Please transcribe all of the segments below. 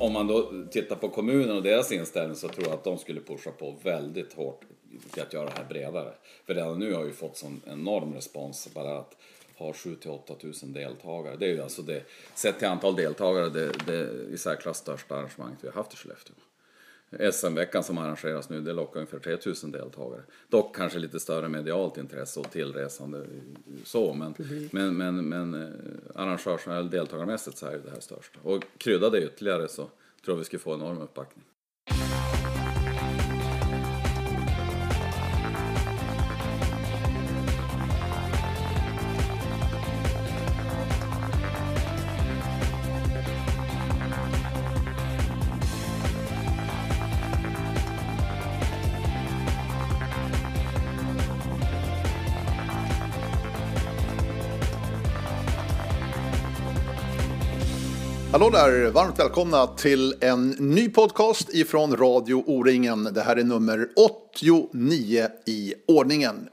om, om man då tittar på kommunen och deras inställning så tror jag att de skulle pusha på väldigt hårt för att göra det här bredare. För redan nu har vi fått sån enorm respons bara att ha 7 till 8 000 deltagare. Det är ju alltså det, sett till antal deltagare, det, det i särklass största arrangemanget vi har haft i Skellefteå. SM-veckan som arrangeras nu, det lockar ungefär 3000 deltagare. Dock kanske lite större medialt intresse och tillresande så, men, men, men, men eh, arrangörs eller deltagarmässigt så är det här största. Och krydda det ytterligare så tror jag vi skulle få enorm uppbackning. Hallå där! Varmt välkomna till en ny podcast ifrån Radio O-ringen. Det här är nummer 89 i ordningen.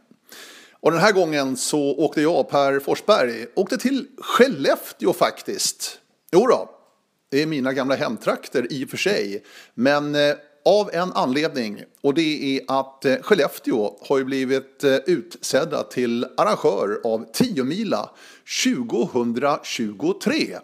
Och den här gången så åkte jag, Per Forsberg, åkte till Skellefteå faktiskt. Jo då, det är mina gamla hemtrakter i och för sig. Men eh, av en anledning och det är att eh, Skellefteå har ju blivit eh, utsedda till arrangör av 10 mila 2023.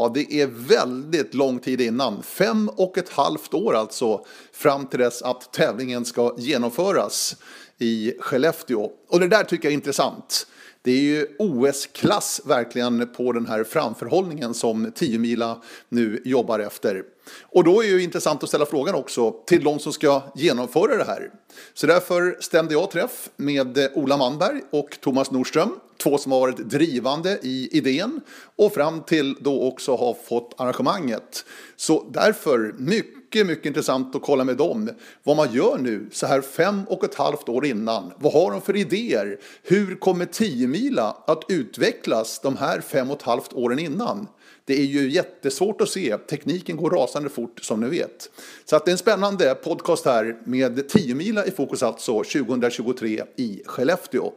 Ja, det är väldigt lång tid innan. Fem och ett halvt år alltså fram till dess att tävlingen ska genomföras i Skellefteå. Och det där tycker jag är intressant. Det är ju OS-klass verkligen på den här framförhållningen som 10 mila nu jobbar efter. Och då är det ju intressant att ställa frågan också till de som ska genomföra det här. Så därför stämde jag träff med Ola Manberg och Thomas Nordström två som har varit drivande i idén och fram till då också har fått arrangemanget. Så därför mycket, mycket intressant att kolla med dem vad man gör nu så här fem och ett halvt år innan. Vad har de för idéer? Hur kommer 10 mila att utvecklas de här fem och ett halvt åren innan? Det är ju jättesvårt att se. Tekniken går rasande fort som ni vet. Så att det är en spännande podcast här med 10 mila i fokus alltså 2023 i Skellefteå.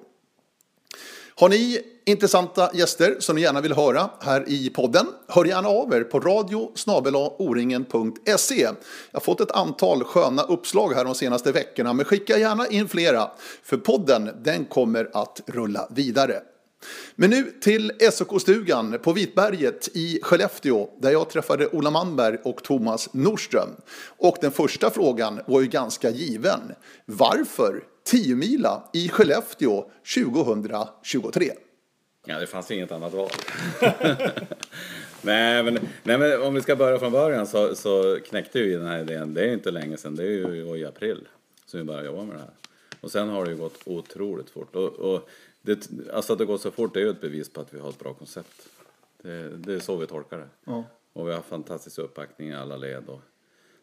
Har ni intressanta gäster som ni gärna vill höra här i podden, hör gärna av er på radio oringen.se. Jag har fått ett antal sköna uppslag här de senaste veckorna, men skicka gärna in flera, för podden den kommer att rulla vidare. Men nu till SOK-stugan på Vitberget i Skellefteå där jag träffade Ola Manberg och Thomas Nordström. Och den första frågan var ju ganska given. Varför 10 mila i Skellefteå 2023? Ja, det fanns inget annat val. nej, men, nej, men om vi ska börja från början så, så knäckte vi den här idén. Det är inte länge sedan, det är ju i april som vi började jobba med det här. Och sen har det ju gått otroligt fort. Och, och det, alltså att det går så fort är ju ett bevis på att vi har ett bra koncept. Det, det är så vi tolkar det. Ja. Och vi har fantastisk uppbackning i alla led. Och,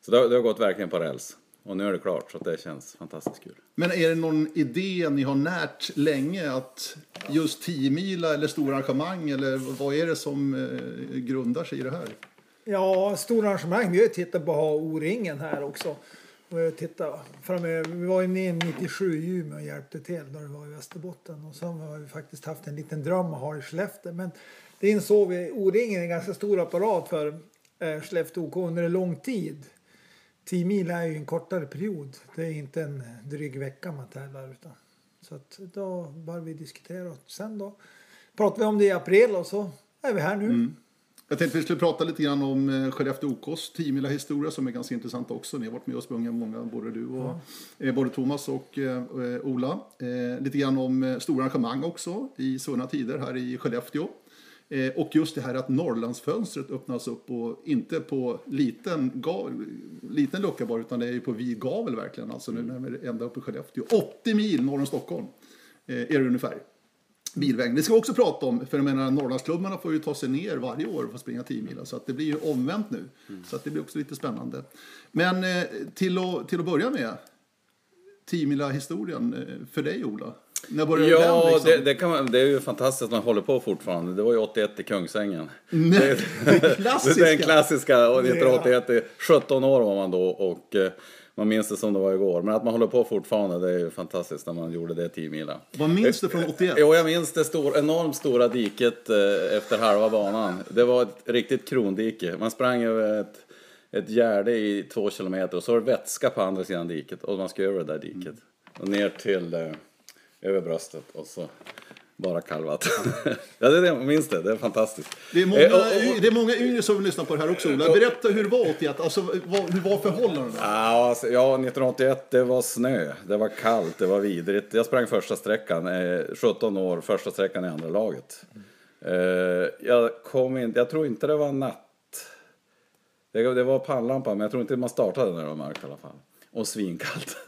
så det, det har gått verkligen på räls. Och nu är det klart, så det känns fantastiskt kul. Men är det någon idé ni har närt länge att just 10 mila eller stora arrangemang eller vad är det som eh, grundar sig i det här? Ja, stora arrangemang. Vi har tittat på O-ringen här också. Och titta, vi var ju med 97 i Umeå och hjälpte till när det var i Västerbotten. Och sen har vi faktiskt haft en liten dröm att ha i Skellefteå. Men det insåg vi, O-ringen är en ganska stor apparat för eh, Skellefteå OK under en lång tid. 10 mil är ju en kortare period. Det är inte en dryg vecka man tävlar utan. Så att då började vi diskutera sen då pratade vi om det i april och så är vi här nu. Mm. Jag tänkte vi skulle prata lite grann om eh, Skellefteå OKs 10 historia som är ganska intressant också. Ni har varit med och sprungit många, både du och ja. eh, både Thomas och eh, Ola. Eh, lite grann om eh, stora arrangemang också i svunna tider här i Skellefteå. Eh, och just det här att Norrlandsfönstret öppnas upp och inte på liten, gav, liten lucka bara utan det är ju på vid gavel verkligen. Alltså nu när vi är ända uppe i Skellefteå. 80 mil norr om Stockholm eh, är det ungefär. Bilvägen. Det ska vi också prata om, för jag menar Norrlandsklubbarna får ju ta sig ner varje år för att springa 10 mil. Så att det blir ju omvänt nu. Mm. Så att det blir också lite spännande. Men eh, till, att, till att börja med, 10 mila historien för dig Ola. När började ja, den, liksom? det, det, kan man, det är ju fantastiskt att man håller på fortfarande. Det var ju 81 i Kungsängen. Nej, det, klassiska. det är den klassiska. Och 1981, 17 år var man då och eh, man minns det som det var igår. Men att man håller på fortfarande, det är ju fantastiskt när man gjorde det 10 mila. Vad minns du från 81? Jo, jag minns det stor, enormt stora diket eh, efter halva banan. Det var ett riktigt krondike. Man sprang över ett ett gärde i två kilometer och så är det vätska på andra sidan diket och man ska över det där diket. Och ner till, eh, över bröstet och så bara kallvatten. ja, det är det, jag minns det, det är fantastiskt. Det är, många, Eh, och- och- det är många yngre som vill lyssna på det här också, Ola. Berätta hur det var 81, alltså vad, hur var förhållandena? Ja, alltså, ja, 1981 det var snö, det var kallt, det var vidrigt. Jag sprang första sträckan, eh, 17 år, första sträckan i andra laget. Eh, jag, kom in, jag tror inte det var natt. Det, det var pannlampa, men jag tror inte man startade när det var mörkt i alla fall. Och svinkallt.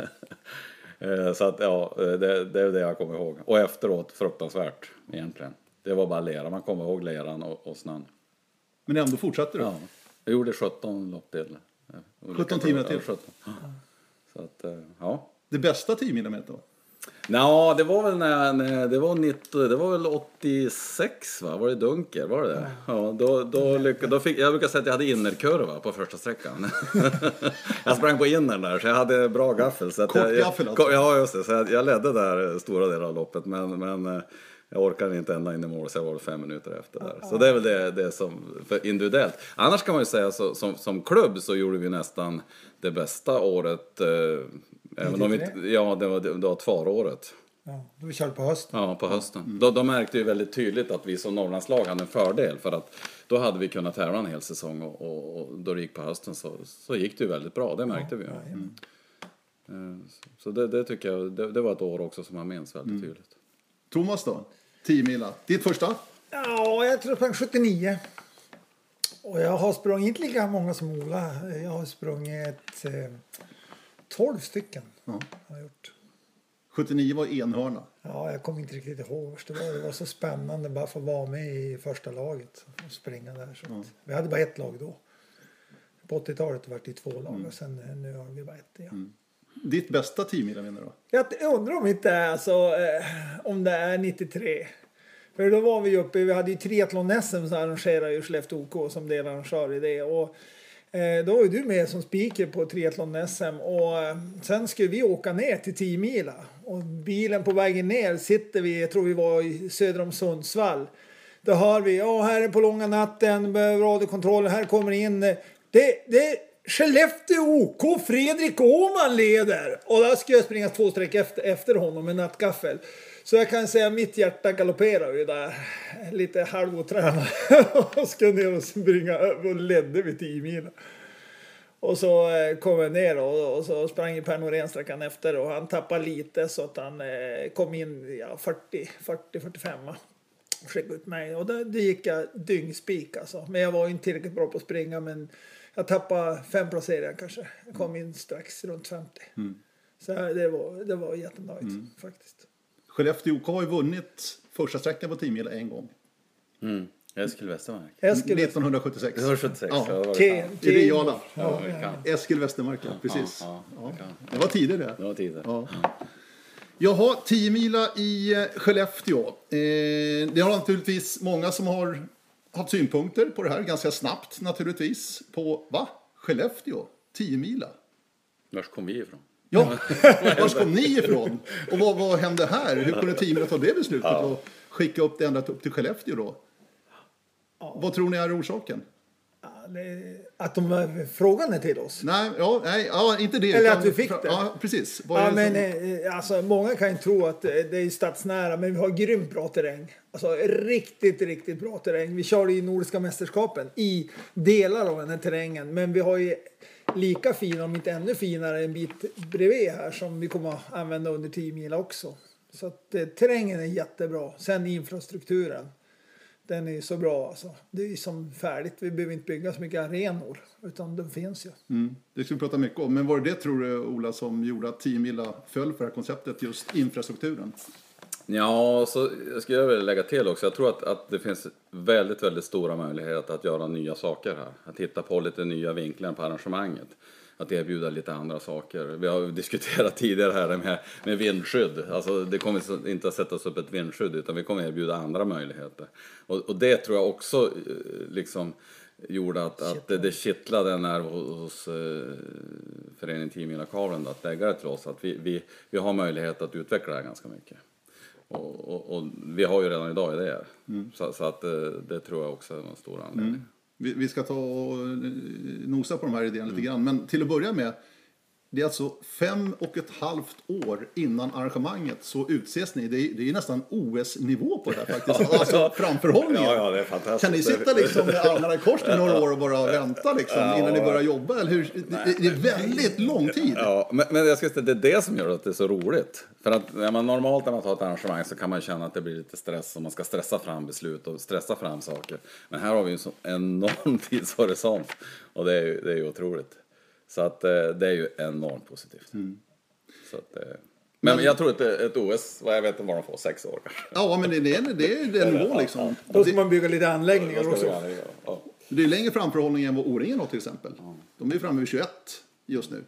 eh, så att ja, det, det är det jag kommer ihåg. Och efteråt fruktansvärt egentligen. Det var bara lera, man kommer ihåg leran och, och snön. Men ändå fortsatte du. Ja, jag gjorde 17 lopp till. 17 timmar till. Ja, 17. Så att, eh, ja. Det bästa 10 millimeter? Nå, det var väl när, när det var 90, det var väl 86 va? Var det Dunker? Var det det? Ja, då, då, lyck, då fick, jag brukar säga att jag hade innerkurva på första sträckan. jag sprang på innern där så jag hade bra gaffel. Så att Kort jag, gaffel alltså? Ja, just det. Så jag, jag ledde där stora delar av loppet men, men eh, jag orkade inte ända in i mål så jag var fem minuter efter där. Så det är väl det, det som, för individuellt. Annars kan man ju säga så, som, som klubb så gjorde vi nästan det bästa året. Eh, även om vi, 93? ja, det var, det var tvaråret. Ja, då vi körde på hösten. Ja, på hösten. Då, då märkte vi väldigt tydligt att vi som Norrlandslag hade en fördel för att då hade vi kunnat tävla en hel säsong och, och, och då det gick på hösten så, så gick det ju väldigt bra, det märkte vi ju. Jajamän. Eh, Så det, det tycker jag, det, det var ett år också som jag minns väldigt Mm. tydligt. Thomas då? 10 mila. Ditt första? Ja, jag tror sprang 79. Och jag har sprungit inte lika många som Ola. Jag har sprungit eh, 12 stycken. Har jag gjort. 79 var enhörna. Ja, jag kommer inte riktigt ihåg. Det var, det var så spännande bara få vara med i första laget och springa där. Så att, Vi hade bara ett lag då. På 80-talet var det två lag och sen eh, nu har vi bara ett igen. Ditt bästa 10 mila menar du? Jag undrar om inte alltså, eh, om det är 93. För då var vi uppe, vi hade ju triathlon-SM som arrangerade ju Skellefteå OK som delarrangör i det. Och, Eh, då var ju du med som speaker på triathlon-SM och eh, sen skulle vi åka ner till 10 mila. Och bilen på vägen ner sitter vi, jag tror vi var i söder om Sundsvall. Då hör vi, ja här är på långa natten, behöver radiokontroll, här kommer in. Eh, det, det Skellefteå OK, Fredrik Åhman leder. Och där ska jag springa två streck efter, efter honom med nattgaffel. Så jag kan säga mitt hjärta galopperar ju där. Lite halvotränad. och ska ner och springa och ledde vi 10 mil. Och så eh, kom jag ner och, så sprang Per Norén sträckan efter och han tappade lite så att han eh, kom in ja, 40, 40, 45 och skickade ut mig. Och det, det gick jag dyngspik alltså. Men jag var inte tillräckligt bra på att springa men jag tappade fem placeringar kanske. Jag kom in strax runt 50. Så det var, det var jättenöjt faktiskt. Skellefteå OK har ju vunnit första sträckan på 10 mila en gång. Mm. Eskil Westermark. Eskil, 1976. Det var 76, Ja. ja. var. I Riala. Ja, kan. Eskil Westermark, ja, precis. Ja, ja. Det var tider det. Det var tider. Ja. Jaha, 10 mila i eh, Skellefteå. Eh, det har naturligtvis många som har haft synpunkter på det här ganska snabbt naturligtvis. På, va? Skellefteå? 10 mila? Vars kom vi ifrån? Ja, var kom ni ifrån? Och vad, vad hände här? Hur kunde 10 mila ta det beslutet och skicka upp det ända upp till Skellefteå då? Vad tror ni är orsaken? att de var frågande till oss. Nej, ja, nej, ja, inte det. Eller utan- att vi fick det. Ja, precis. Vad är Ja, det men som- eh, alltså, många kan ju tro att eh, det är stadsnära, men vi har grymt bra terräng. Alltså riktigt, riktigt bra terräng. Vi körde i Nordiska mästerskapen i delar av den här terrängen, men vi har ju lika fina, om inte ännu finare, en bit bredvid här som vi kommer att använda under 10 mil också. Så att eh, terrängen är jättebra. Sen infrastrukturen. Den är ju så bra alltså. Det är ju som färdigt. Vi behöver inte bygga så mycket arenor, utan de finns ju. Mm, det ska vi prata mycket om. Men var det det, tror du, Ola, som gjorde att 10 mila föll för det här konceptet, just infrastrukturen? Ja, så jag skulle vilja lägga till också. Jag tror att, att det finns väldigt, väldigt stora möjligheter att göra nya saker här. Att hitta på lite nya vinklar på arrangemanget. Att erbjuda lite andra saker. Vi har diskuterat tidigare här med, med vindskydd. Alltså det kommer inte att sättas upp ett vindskydd utan vi kommer erbjuda andra möjligheter. Och, och det tror jag också eh, liksom gjorde att, att det, det kittlade när hos, hos eh, föreningen Team Mila Kavlen att lägga det till oss. Att vi, vi, vi har möjlighet att utveckla det här ganska mycket. Och, och, och vi har ju redan idag idéer. Så, så att det, det tror jag också är en stor anledning. Vi, vi ska ta och eh, nosa på de här idéerna lite grann. Men till att börja med, det är alltså fem och ett halvt år innan arrangemanget så utses ni. Det är, det är nästan OS-nivå på det här faktiskt. Alltså framförhållningen. Ja, ja, det är fantastiskt. Kan ni sitta liksom med armarna i kors i några år och bara vänta liksom, innan ni börjar jobba? Eller hur? Det, det är väldigt lång tid. Ja, men, men jag ska säga, det är det som gör att det är så roligt. För att när man normalt när man tar ett arrangemang så kan man känna att det blir lite stress och man ska stressa fram beslut och stressa fram saker. Men här har vi en så enorm tidshorisont och det är ju, det är otroligt. Så att eh, det är ju enormt positivt. Så att, eh, men, jag tror att ett, ett OS, vad jag vet inte vad de får, sex år kanske. Ja, men det, det, är, det är den nivån liksom. Då ska Det, man bygga lite anläggningar också. Ja. det är längre framförhållning än vad O-ringen har till exempel. De är ju framme vid 21 just nu.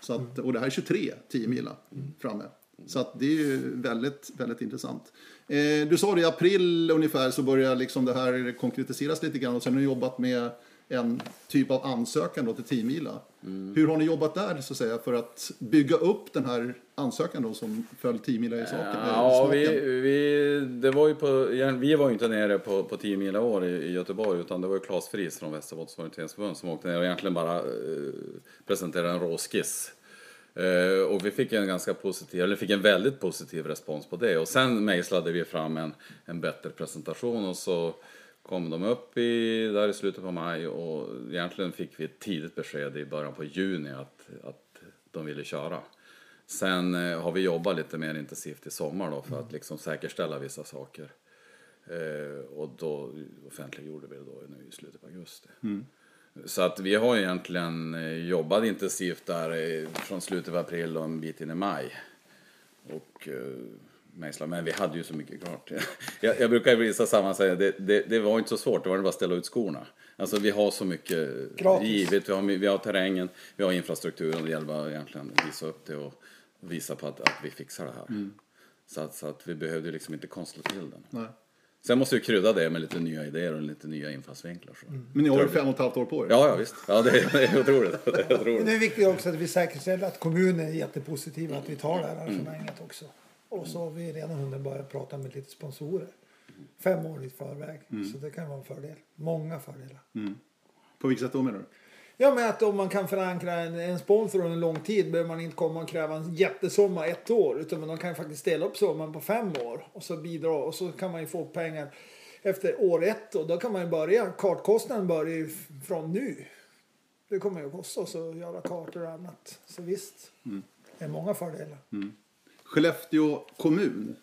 Så att, och det här är 23, 10 mila framme. Så att det är ju väldigt, väldigt intressant. Eh, du sa det i april ungefär så börjar liksom det här konkretiseras lite grann och sen har ni jobbat med en typ av ansökan då till 10 mila. Hur har ni jobbat där så att säga för att bygga upp den här ansökan då som föll 10 mila i saken? Ja, vi, vi, det var ju på, vi var ju inte nere på, på 10 mila år i, i Göteborg utan det var ju Claes Friis från Västerbottens orienteringsförbund som åkte ner och egentligen bara eh, presenterade en råskiss. Eh, och vi fick en ganska positiv, eller fick en väldigt positiv respons på det och sen mejslade vi fram en, en bättre presentation och så kom de upp i, där i slutet på maj och egentligen fick vi ett tidigt besked i början på juni att, att de ville köra. Sen eh, har vi jobbat lite mer intensivt i sommar då för att liksom säkerställa vissa saker. Eh, och då offentliggjorde vi det då nu i slutet på augusti. Så att vi har egentligen eh, jobbat intensivt där från slutet av april och en bit in i maj. Och mejsla, men vi hade ju så mycket klart. Jag, jag brukar i vissa sammanhang säga det, det, det var inte så svårt, det var bara att ställa ut skorna. Alltså vi har så mycket Gratis. givet, vi har, vi har terrängen, vi har infrastrukturen, det gäller bara egentligen att visa upp det och visa på att, att vi fixar det här. Så, att, så att vi behövde liksom inte konstla till den. Nej. Sen måste vi krydda det med lite nya idéer och lite nya infallsvinklar. Så. Men ni har fem och ett halvt år på er. Ja, ja visst. Ja, det, är, otroligt. Det är otroligt. Det är viktigt också att vi säkerställer att kommunen är jättepositiva att vi tar det här arrangemanget också. Och så har vi redan hunnit börja prata med lite sponsorer. Fem år i förväg. Så det kan vara en fördel. Många fördelar. På vilket sätt då menar du? Ja men att om man kan förankra en, en sponsor under en lång tid behöver man inte komma och kräva en jättesumma ett år. Utan man kan faktiskt ställa upp summan på fem år och så bidra och så kan man ju få pengar efter år ett och då kan man ju börja. Kartkostnaden börjar ju från nu. Det kommer ju att kosta oss att göra kartor och annat. Så visst, det är många fördelar. Skellefteå kommun.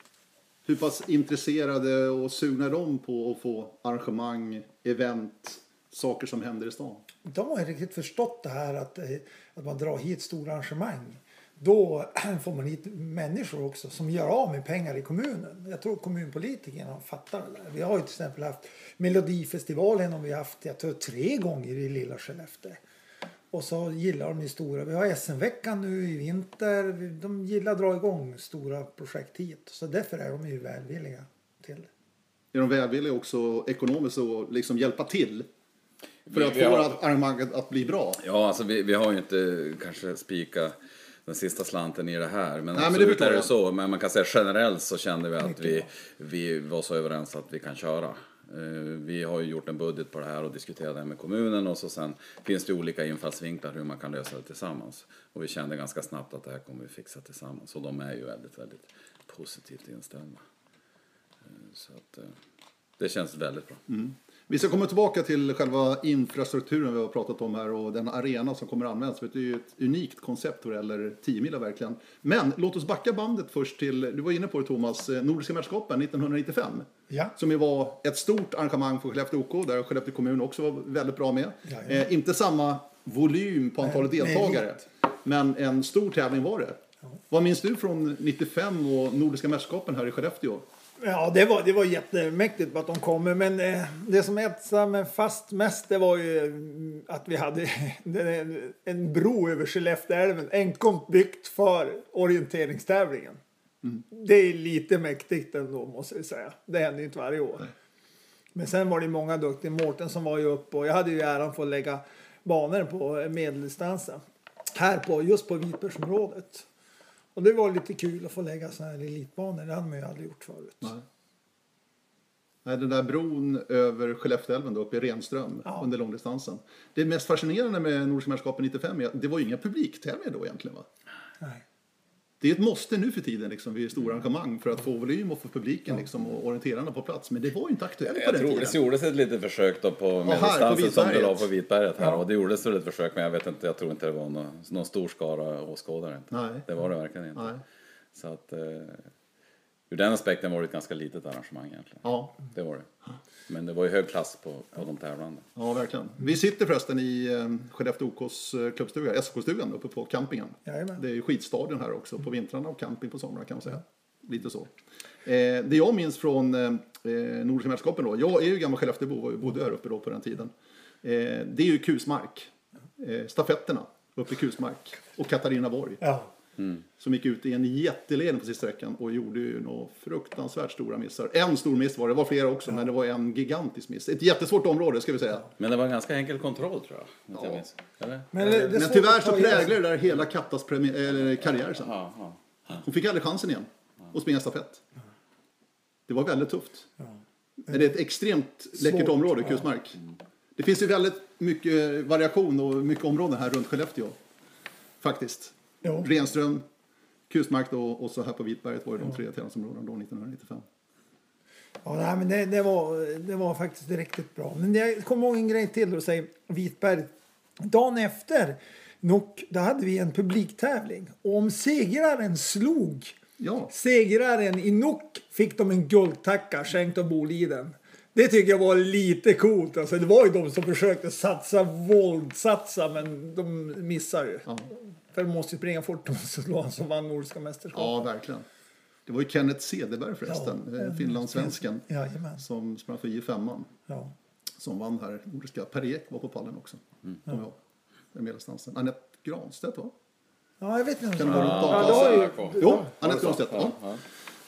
Hur pass intresserade och sugna är de på att få arrangemang, event, saker som händer i stan? De har riktigt förstått det här att, eh, att man drar hit stora arrangemang. Då får man hit människor också som gör av med pengar i kommunen. Jag tror kommunpolitikerna fattar det där. Vi har ju till exempel haft Melodifestivalen och vi haft jag tror, tre gånger i lilla Skellefteå. Och så gillar de ju stora. Vi har SM-veckan nu i vinter. De gillar att dra igång stora projekt hit. Så därför är de ju välvilliga till det. Är de välvilliga också ekonomiskt och liksom hjälpa till? För Vi- att få har- arrangemanget att bli bra? Ja, alltså vi, vi har ju inte kanske spika den sista slanten i det här. Men, men det absolut förstår är det så. Men man kan säga generellt så kände vi att vi, vi var så överens att vi kan köra. Eh, vi har ju gjort en budget på det här och diskuterat det med kommunen och så sen finns det olika infallsvinklar hur man kan lösa det tillsammans. Och vi kände ganska snabbt att det här kommer vi fixa tillsammans. Och de är ju väldigt, väldigt positivt inställda. Eh, så att eh, det känns väldigt bra. Mm. Vi ska komma tillbaka till själva infrastrukturen vi har pratat om här och den arena som kommer användas. Det är ju ett unikt koncept vad det gäller 10 mila verkligen. Men låt oss backa bandet först till, du var inne på det Thomas, eh, Nordiska mästerskapen 1995. Ja. Som ju var ett stort arrangemang för Skellefteå OK, där Skellefteå kommun också var väldigt bra med. Jajamän. Eh, inte samma volym på antalet Nej, deltagare, men en stor tävling var det. Vad minns du från 95 och Nordiska mästerskapen här i Skellefteå? Ja, det var, det var jättemäktigt att de kommer. Men eh, det som etsade mig fast mest det var ju mm, att vi hade en, bro över Skellefteälven enkom byggt för orienteringstävlingen. Det är lite mäktigt ändå måste jag säga. Det händer ju inte varje år. Men sen var det många duktiga. Mårten som var ju uppe och jag hade ju äran att lägga banor på medeldistansen. Här på, just på Vitbergsområdet. Och det var lite kul att få lägga såna här elitbanor. Det hade man ju aldrig gjort förut. Nej, den där bron över Skellefteälven då, uppe i Renström under långdistansen. Det mest fascinerande med Nordiska mästerskapen 95 är att det var ju inga publiktävlingar då egentligen va? Nej. Det är ett måste nu för tiden liksom, vid stora arrangemang för att få volym och få publiken liksom, och orienterarna på plats. Men det var ju inte aktuellt på Jag den tror tiden. det gjordes ett litet försök då på medeldistansen som du la på Vitberget här. Och det gjordes väl ett försök men jag vet inte, jag tror inte det var någon, någon stor skara åskådare. Nej. Det var det verkligen inte. Nej. Så att eh, ur den aspekten var det ett ganska litet arrangemang egentligen. Ja, Det var det. Men det var ju hög klass på, på de tävlande. ja, verkligen. Vi sitter förresten i eh, Skellefteå OKs eh, klubbstuga, SK-stugan uppe på campingen. Jajamän. Det är ju skidstadion här också på vintrarna och camping på somrarna kan man säga. Lite så. Eh, det jag minns från eh, Nordiska mästerskapen då, jag är ju gammal Skellefteåbo och bodde här uppe då på den tiden. Eh, det är ju Kusmark, eh, stafetterna uppe i Kusmark och Katarinaborg. Ja. Som gick ut i en jätteledning på sista sträckan och gjorde ju några fruktansvärt stora missar. En stor miss var det, det var flera också, men det var en gigantisk miss. Ett jättesvårt område ska vi säga. Men det var en ganska enkel kontroll tror jag. Inte jag minns. Eller? Men, det- det Men tyvärr så präglar det där hela Kattas karriär sen. Ja, ja. Hon fick aldrig chansen igen att springa stafett. Det var väldigt tufft. Det är ett extremt läckert Svårt, område, ja. Kusmark. Det finns ju väldigt mycket variation och mycket områden här runt Skellefteå. Faktiskt. Jo. Renström, Kusmark då, och så här på Vitberget var ju de tre tävlingsområdena då 1995. Ja, nej, men det, det, var, det var faktiskt riktigt bra. Men jag kommer ihåg en grej till och säger Vitberg. Dagen efter Nock, då hade vi en publiktävling. Och om segraren slog Ja, segraren i Nock fick de en guldtacka skänkt av Boliden. Det tycker jag var lite coolt. Alltså, det var ju de som försökte satsa, våldsatsa, men de missar ju. För de måste springa fort, slå han som vann Nordiska mästerskapet. ja, verkligen. Det var ju Kenneth Cederberg förresten, Ja, ja, finlandssvensken, Jajamän. som sprang för J5. Ja. som vann här nordiska. Per Ek var på pallen också. Mm. Ja. Med medeldistansen. Anette Granstedt va? ja, jag vet inte. Kan det vara ja, Ja, Jo, Anette Granstedt. Ja. Ja.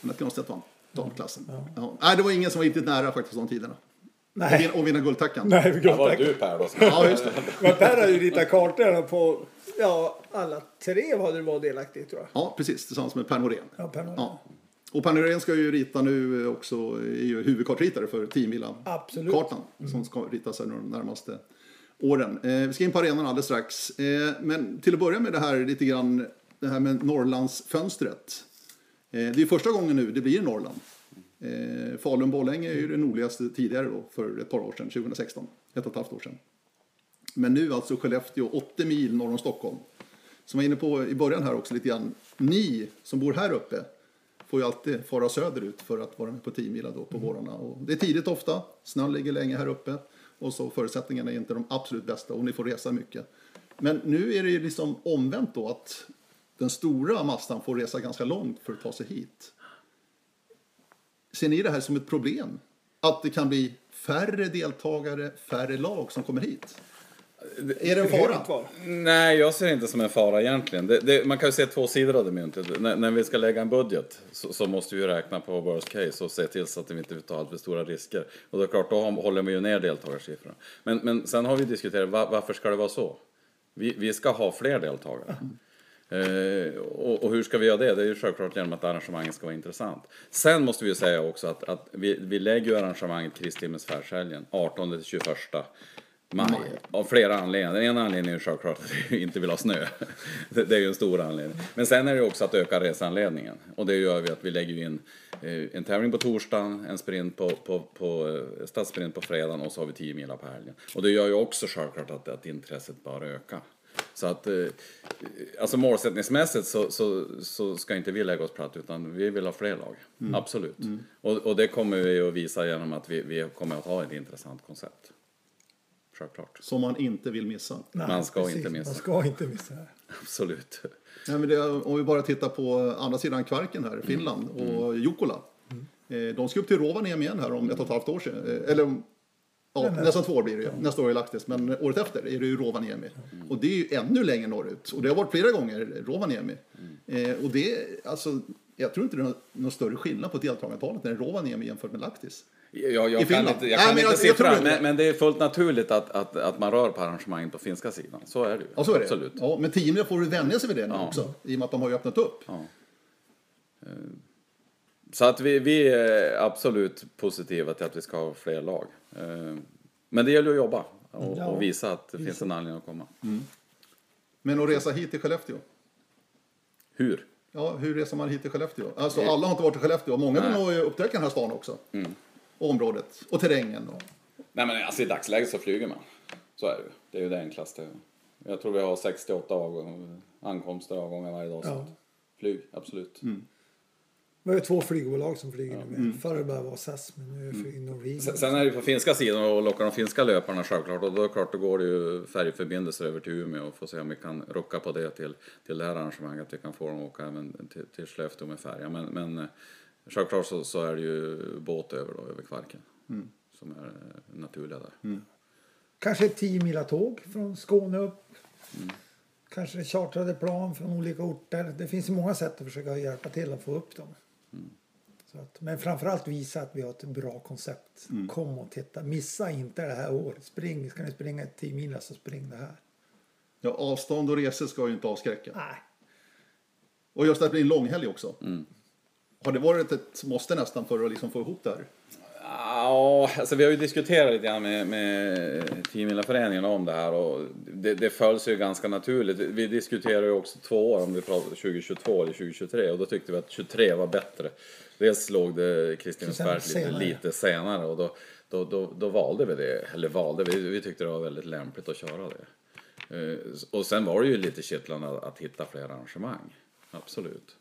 Anette Granstedt vann damklassen. Ja. Nej, det var ingen som var riktigt nära faktiskt de tiderna. Och Nej, vinna, och vinna guldtackan. nej, Ja, var du Per då? Ja, just det. Men Per hade ju ritat kartorna på, ja, alla tre hade det varit delaktigt tror jag. Ja, precis. Tillsammans med Per Norén. Ja, Per Norén. Ja. Och Per Norén ska ju rita nu också, är ju huvudkartritare för 10 mila Absolut. kartan som ska ritas här de närmaste åren. Eh, vi ska in på arenan alldeles strax. Eh, men till att börja med det här lite grann, det här med Norrlandsfönstret. Eh, det är första gången nu det blir i Norrland. Eh, Falun-Borlänge är ju det nordligaste tidigare då, för ett par år sedan, 2016. Ett och ett halvt år sedan. Men nu alltså Skellefteå, 80 mil norr om Stockholm. Som jag var inne på i början här också lite grann. Ni som bor här uppe får ju alltid fara söderut för att vara med på 10 mila då på vårarna. Och det är tidigt ofta, snön ligger länge här uppe och så förutsättningarna är inte de absolut bästa och ni får resa mycket. Men nu är det ju liksom omvänt då att den stora massan får resa ganska långt för att ta sig hit. Ser ni det här som ett problem? Att det kan bli färre deltagare, färre lag som kommer hit? Är det en fara? Nej, jag ser det inte som en fara egentligen. Det, det, man kan ju se två sidor av det myntet. När, när vi ska lägga en budget så, så måste vi ju räkna på worst case och se till så att vi inte tar allt för stora risker. Och då är klart, då håller man ju ner deltagarsiffrorna. Men, men sen har vi diskuterat, var, varför ska det vara så? Vi, vi ska ha fler deltagare. Mm. Eh, och, och hur ska vi göra det? Det är ju självklart genom att arrangemanget ska vara intressant. Sen måste vi ju säga också att, att vi, vi lägger ju arrangemanget Kristi himmelsfärdshelgen 18 till 21 maj. Av flera anledningar. Den ena anledningen är ju självklart att vi inte vill ha snö. Det, är ju en stor anledning. Men sen är det ju också att öka resanledningen. Och det gör vi att vi lägger in eh, en tävling på torsdagen, en sprint på, på, på eh, stadssprint på fredagen och så har vi 10 mila på helgen. Och det gör ju också självklart att, att intresset bör öka. Så att, eh, alltså målsättningsmässigt så, så, så ska inte vi lägga oss platt utan vi vill ha fler lag. Absolut. Och, och det kommer vi att visa genom att vi, vi kommer att ha ett intressant koncept. Självklart. Som man inte vill missa. Nej, Man ska inte missa. Man ska inte missa. Absolut. Nej, men det, om vi bara tittar på andra sidan Kvarken här, Finland och Jukkola. Eh, de ska upp till Rovaniemi igen här om ett och ett halvt år sedan. Eh, eller om, ja, nästan två år blir det ju. Nästa år är Lahtis, men året efter är det ju Rovaniemi. Och det är ju ännu längre norrut. Och det har varit flera gånger Rovaniemi. Eh, och det, alltså, jag tror inte det är någon, någon större skillnad på deltagantalet när det är Rovaniemi jämfört med Lahtis. Jag, jag I kan inte, jag Nej, kan men inte jag- jag tror siffran, men, men det är fullt naturligt att, att, att man rör på arrangemangen på finska sidan. Så är det ju. Ja, så är det. Absolut. Ja, men 10 får du vänja sig vid det nu Ja. också. I och med att de har ju öppnat upp. Ja. Så att vi, vi är absolut positiva till att vi ska ha fler lag. Eh, Men det gäller att jobba och, Ja. och visa att det finns en anledning att komma. Men att resa hit till Skellefteå? Hur? Ja, hur reser man hit till Skellefteå? Alltså alla har inte varit i Skellefteå. Många vill nog upptäcka den här stan också. Och området. Och terrängen. Och... Nej men alltså i dagsläget så flyger man. Så är det ju. Det är ju det enklaste. Jag tror vi har 68 avgång, ankomster och avgångar varje dag. Så Ja. att flyg, absolut. Vi har ju två flygbolag som flyger nu med. Förr det bara var SAS, men nu är det mm. Norwegian. Sen sen är det på finska sidan och lockar de finska löparna självklart. Och då är det klart, då går det ju färjeförbindelser över till Umeå och får se om vi kan rucka på det till, till det här arrangemanget. Att vi kan få dem att åka även till, till Skellefteå med färja. Men, men eh, självklart så, så är det ju båt över då, över Kvarken. Som är eh, naturliga där. Kanske ett 10 mila tåg från Skåne upp. Kanske chartrade plan från olika orter. Det finns många sätt att försöka hjälpa till att få upp dem. Så att, men framförallt visa att vi har ett bra koncept. Kom och titta. Missa inte det här året. Spring, ska ni springa ett 10 mila så spring det här. Ja, avstånd och resor ska ju inte avskräcka. Nej. Och just att det blir en långhelg också. Har det varit ett måste nästan för att liksom få ihop det här? Ja, alltså vi har ju diskuterat lite grann med, med Teamvilla-föreningen om det här och det, det följs ju ganska naturligt. Vi diskuterar ju också två år om vi pratar 2022 eller 2023 och då tyckte vi att 23 var bättre. Dels låg det Kristineberg lite, Senare. lite senare och då, då, då, då valde vi det, eller valde, vi, vi tyckte det var väldigt lämpligt att köra det. Eh, Och sen var det ju lite kittlande att hitta fler arrangemang. Absolut.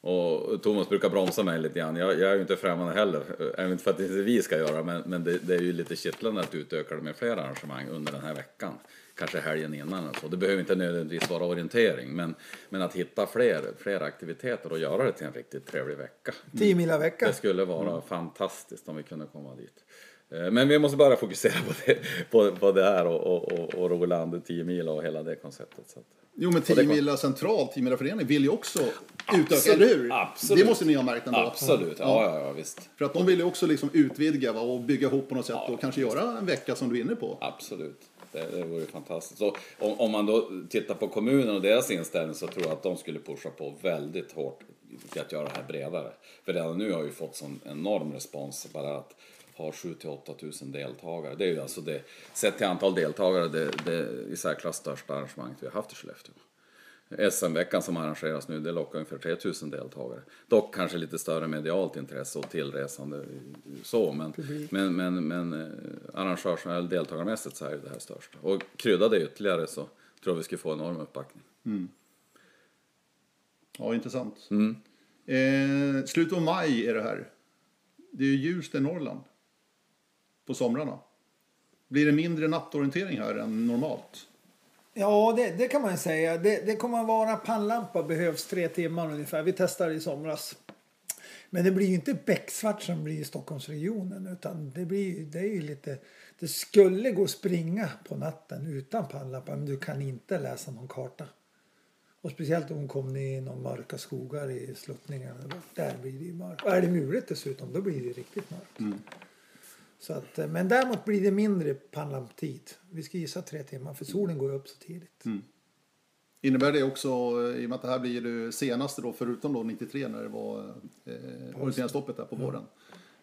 Och Thomas brukar bromsa mig lite grann. Jag, jag är ju inte främmande heller. Även inte för att inte vi ska göra men, men det, det är ju lite kittlande att utöka det med fler arrangemang under den här veckan. Kanske helgen innan och så. Det behöver inte nödvändigtvis vara orientering men, men att hitta fler, fler aktiviteter och göra det till en riktigt trevlig vecka. 10 mila vecka. Det skulle vara fantastiskt om vi kunde komma dit. Eh, Men vi måste bara fokusera på det, på, på det här och, och, och, Roland 10 mil och hela det konceptet. Så att. Jo, men det 10 kom- mila central, 10 mila förening vill ju också utöka, Absolut, eller hur? absolut. Det måste ni ha märkt ändå. Absolut, ja, ja, ja visst. För att de vill ju också liksom utvidga va, och bygga ihop på något sätt och kanske göra en vecka som du är inne på. Absolut. Det, det vore fantastiskt. Så om, om man då tittar på kommunen och deras inställning så tror jag att de skulle pusha på väldigt hårt för att göra det här bredare. För redan nu har vi fått sån enorm respons bara att ha 7 till 8 tusen deltagare. Det är ju alltså det, sett till antal deltagare, det, det i särklass största arrangemanget vi har haft i Skellefteå. SM-veckan som arrangeras nu, det lockar ungefär 3000 deltagare. Dock kanske lite större medialt intresse och tillresande så, men, men, men, men eh, arrangörs eller deltagarmässigt så är det här största. Och krydda det ytterligare så tror jag vi skulle få enorm uppbackning. Ja, intressant. Mm. Eh, slutet av maj är det här. Det är ju i Norrland. På somrarna. Blir det mindre nattorientering här än normalt? Ja, det, det kan man säga. Det, det kommer att vara pannlampa behövs tre timmar ungefär. Vi testade i somras. Men det blir ju inte becksvart som blir i Stockholmsregionen utan det, blir, det är ju lite... Det skulle gå att springa på natten utan pannlampa men du kan inte läsa någon karta. Och speciellt om hon kom ner i någon mörka skogar i sluttningarna. Där blir det ju mörkt. Och är det mulet dessutom då blir det riktigt mörkt. Så att, eh, men däremot blir det mindre pannlamptid. Vi ska gissa tre timmar för solen går upp så tidigt. Innebär det också, eh, i och med att det här blir det senaste då, förutom då 93 när det var eh, orienteringsstoppet där på våren.